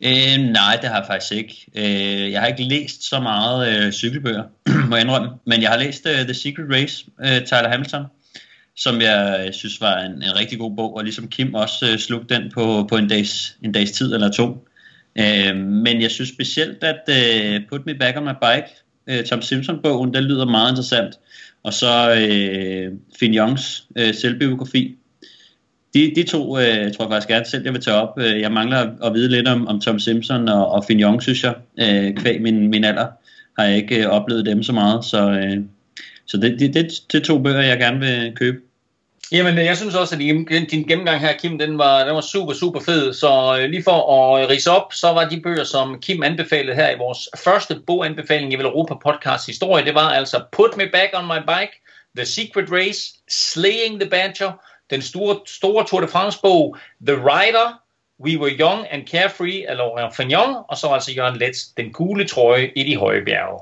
Øh, nej, det har jeg faktisk ikke. Øh, jeg har ikke læst så meget øh, cykelbøger, må jeg indrømme. Men jeg har læst øh, The Secret Race, øh, Tyler Hamilton, som jeg øh, synes var en, en rigtig god bog, og ligesom Kim også øh, slugte den på, på en, dags, en dags tid eller to. Øh, men jeg synes specielt, at øh, Put Me Back on My Bike, øh, Tom Simpson-bogen, den lyder meget interessant. Og så øh, Finn Youngs øh, selvbiografi, de, de to øh, tror jeg faktisk gerne selv, jeg vil tage op. Øh, jeg mangler at vide lidt om, om Tom Simpson og, og Finn Young, synes jeg. Øh, kvæg min, min alder har jeg ikke øh, oplevet dem så meget. Så, øh, så det, det, det, det er to bøger, jeg gerne vil købe. Jamen, øh, jeg synes også, at din, din gennemgang her, Kim, den var, den var super, super fed. Så øh, lige for at øh, rise op, så var de bøger, som Kim anbefalede her i vores første boganbefaling i Europa Podcast historie, det var altså Put Me Back on My Bike, The Secret Race, Slaying the Badger, den store, store Tour de France bog, The Rider, We Were Young and Carefree af Laurent Fignon, og så altså Jørgen Letts Den gule trøje i de høje bjerge.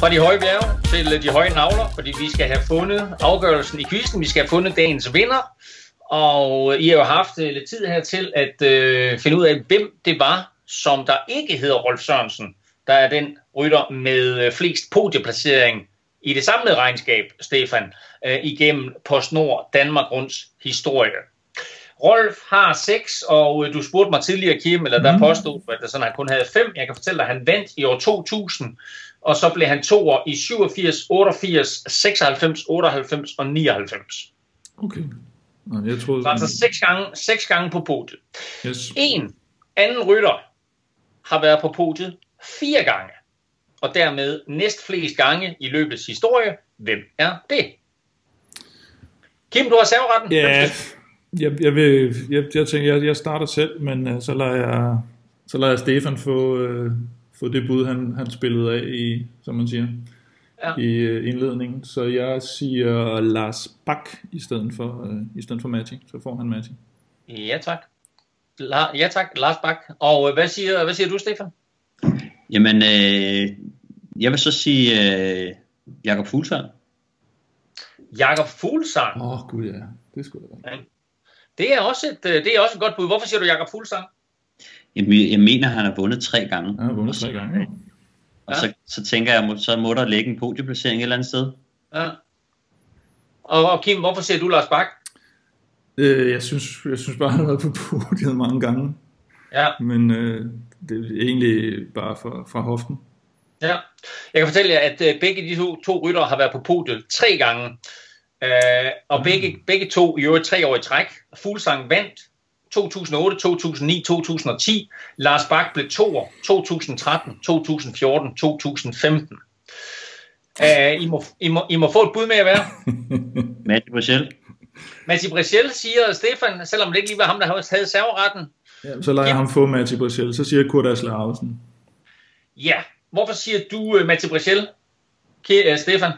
Fra de høje bjerge til de høje navler, fordi vi skal have fundet afgørelsen i quizzen. Vi skal have fundet dagens vinder. Og I har jo haft øh, lidt tid her til at øh, finde ud af, hvem det var, som der ikke hedder Rolf Sørensen, der er den rytter med øh, flest podieplacering i det samlede regnskab, Stefan, øh, igennem PostNord Danmark Runds historie. Rolf har seks, og øh, du spurgte mig tidligere, Kim, eller der påstod du, at der sådan, han kun havde fem. Jeg kan fortælle dig, at han vandt i år 2000, og så blev han toer i 87, 88, 96, 98 og 99. Okay. Nå, jeg troede... Så altså seks gange, seks gange på podiet. Yes. En anden rytter har været på podiet fire gange, og dermed næst flest gange i løbets historie. Hvem er det? Kim, du har serveretten. Ja, jeg, jeg, vil, jeg, jeg tænker, jeg, jeg starter selv, men uh, så lader jeg, så lader jeg Stefan få, uh, få det bud, han, han spillede af i, som man siger, Ja. ja. i uh, indledningen. Så jeg siger Lars Bak i stedet for, uh, i stedet for Matti. Så får han Matti. Ja, tak. La- ja, tak, Lars Bak. Og øh, hvad siger, hvad siger du, Stefan? Jamen, øh, jeg vil så sige øh, Jakob Fuglsang. Jakob Fuglsang. Åh, oh, gud ja. Det skulle da være. Det er, også et, øh, det er også et godt bud. Hvorfor siger du Jakob Fuglsang? Jeg, jeg mener, han har vundet tre gange. Han har vundet tre gange. jo. Og så, så tænker jeg, så må der ligge en podieplacering et eller andet sted. Ja. Og, og Kim, hvorfor siger du Lars Bak? Øh, jeg, synes, jeg synes bare, han har været på podiet mange gange. Ja, Men øh, det er egentlig bare fra, fra hoften. ja. Jeg kan fortælle jer, at øh, begge de to, to ryttere har været på podiet tre gange. Øh, og begge, begge to i øvrigt tre år i træk. Fuglsang vandt 2008, 2009, 2010. Lars Bak blev toer 2013, 2014, 2015. Uh, I, må, I, må, I må få et bud med at være. Matt Rochelle. Mati Brichel siger Stefan, selvom det ikke lige var ham, der havde serveretten. Ja, så lader jeg ham få Mati Brichel. Så siger Kurt Asle Arvesen. Ja, hvorfor siger du uh, Mati Brichel, uh, Stefan?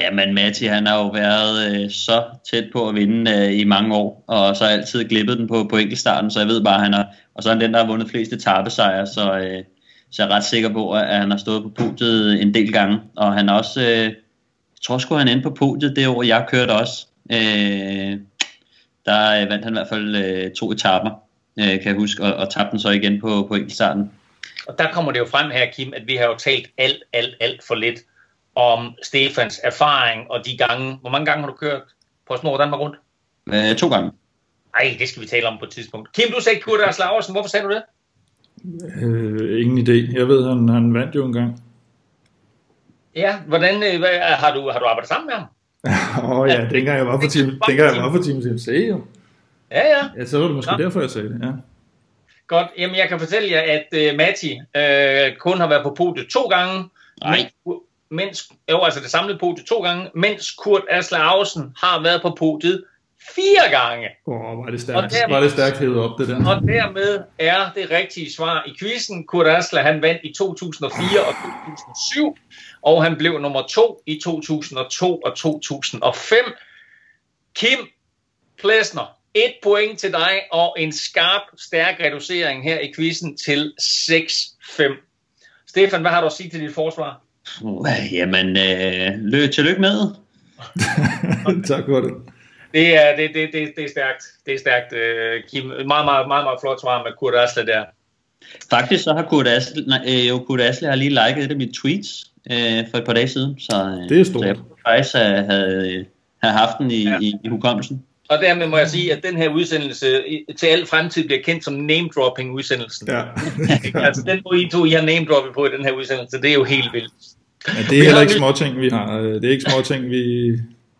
Jamen Mati, han har jo været øh, så tæt på at vinde øh, i mange år, og så har altid glippet den på, på enkeltstarten, så jeg ved bare, at han har, og så er han den, der har vundet flest etappesejre, så, øh, så jeg er ret sikker på, at han har stået på podiet en del gange, og han har også, øh, jeg tror sgu han endte på podiet det år, jeg kørte også. Øh, der øh, vandt han i hvert fald øh, to etapper, øh, kan jeg huske, og, og tabte den så igen på, på enkeltstarten. Og der kommer det jo frem her, Kim, at vi har jo talt alt, alt, alt for lidt om Stefans erfaring og de gange. Hvor mange gange har du kørt på Snor Danmark rundt? Øh, to gange. Nej, det skal vi tale om på et tidspunkt. Kim, du sagde Kurt Ars Laversen. Hvorfor sagde du det? Øh, ingen idé. Jeg ved, han, han vandt jo en gang. Ja, hvordan øh, hvad, har, du, har du arbejdet sammen med ham? Åh oh, ja, dengang jeg var på team, dengang jeg var på team TMC jo. Ja, ja. Ja, så var det måske ja. derfor, jeg sagde det, ja. Godt, jamen jeg kan fortælle jer, at uh, Mati uh, kun har været på podiet to gange. Nej. Mens, jo, altså det samlede podiet to gange, mens Kurt Asle Ausen har været på podiet fire gange. Åh, oh, var det stærkt, dermed, var det stærkt hævet op, det der. Og dermed er det rigtige svar i quizzen. Kurt Asle, han vandt i 2004 og 2007, og han blev nummer to i 2002 og 2005. Kim Plesner, et point til dig, og en skarp, stærk reducering her i quizzen til 6-5. Stefan, hvad har du at sige til dit forsvar? Jamen, øh, løb tillykke med. tak for det. Det er, det, det, det, det er stærkt. Det er stærkt, uh, Kim. Meget, meget, meget, meget flot svar med Kurt Asle der. Faktisk så har Kurt Asle, nej, øh, jo, Kurt Asle har lige liket et af mine tweets øh, for et par dage siden. Så, øh, det er stort. Så jeg faktisk have, have, have haft den i, ja. i, i hukommelsen. Og dermed må jeg sige, at den her udsendelse til al fremtid bliver kendt som name-dropping-udsendelsen. Ja. altså den måde I to, I har name-droppet på i den her udsendelse, det er jo helt vildt. Ja, det er heller ikke små ting, vi har. Det er ikke små ting, vi,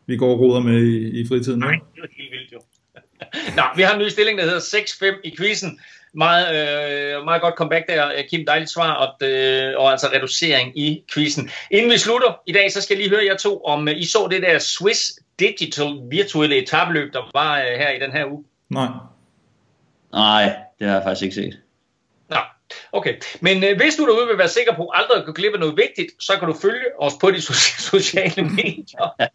vi går og roder med i, i fritiden. Nej, det er helt vildt jo. Nå, vi har en ny stilling, der hedder 6-5 i quizzen. Meget, øh, meget godt comeback der, Kim. Dejligt svar, og, øh, og altså reducering i quizzen. Inden vi slutter i dag, så skal jeg lige høre jer to, om øh, I så det der Swiss Digital virtuelle etabløb, der var øh, her i den her uge. Nej. Nej, det har jeg faktisk ikke set. Nå, okay. Men øh, hvis du derude vil være sikker på aldrig at gå glip af noget vigtigt, så kan du følge os på de so- sociale medier.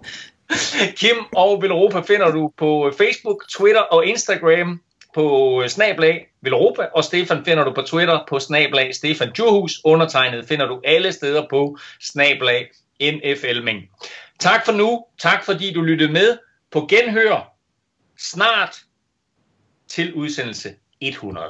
Kim og Villeuropa finder du på Facebook, Twitter og Instagram på øh, snablag Villeuropa, og Stefan finder du på Twitter på snablag Stefan Djurhus. Undertegnet finder du alle steder på snablag NFLming. Tak for nu. Tak fordi du lyttede med. På genhør snart til udsendelse 100.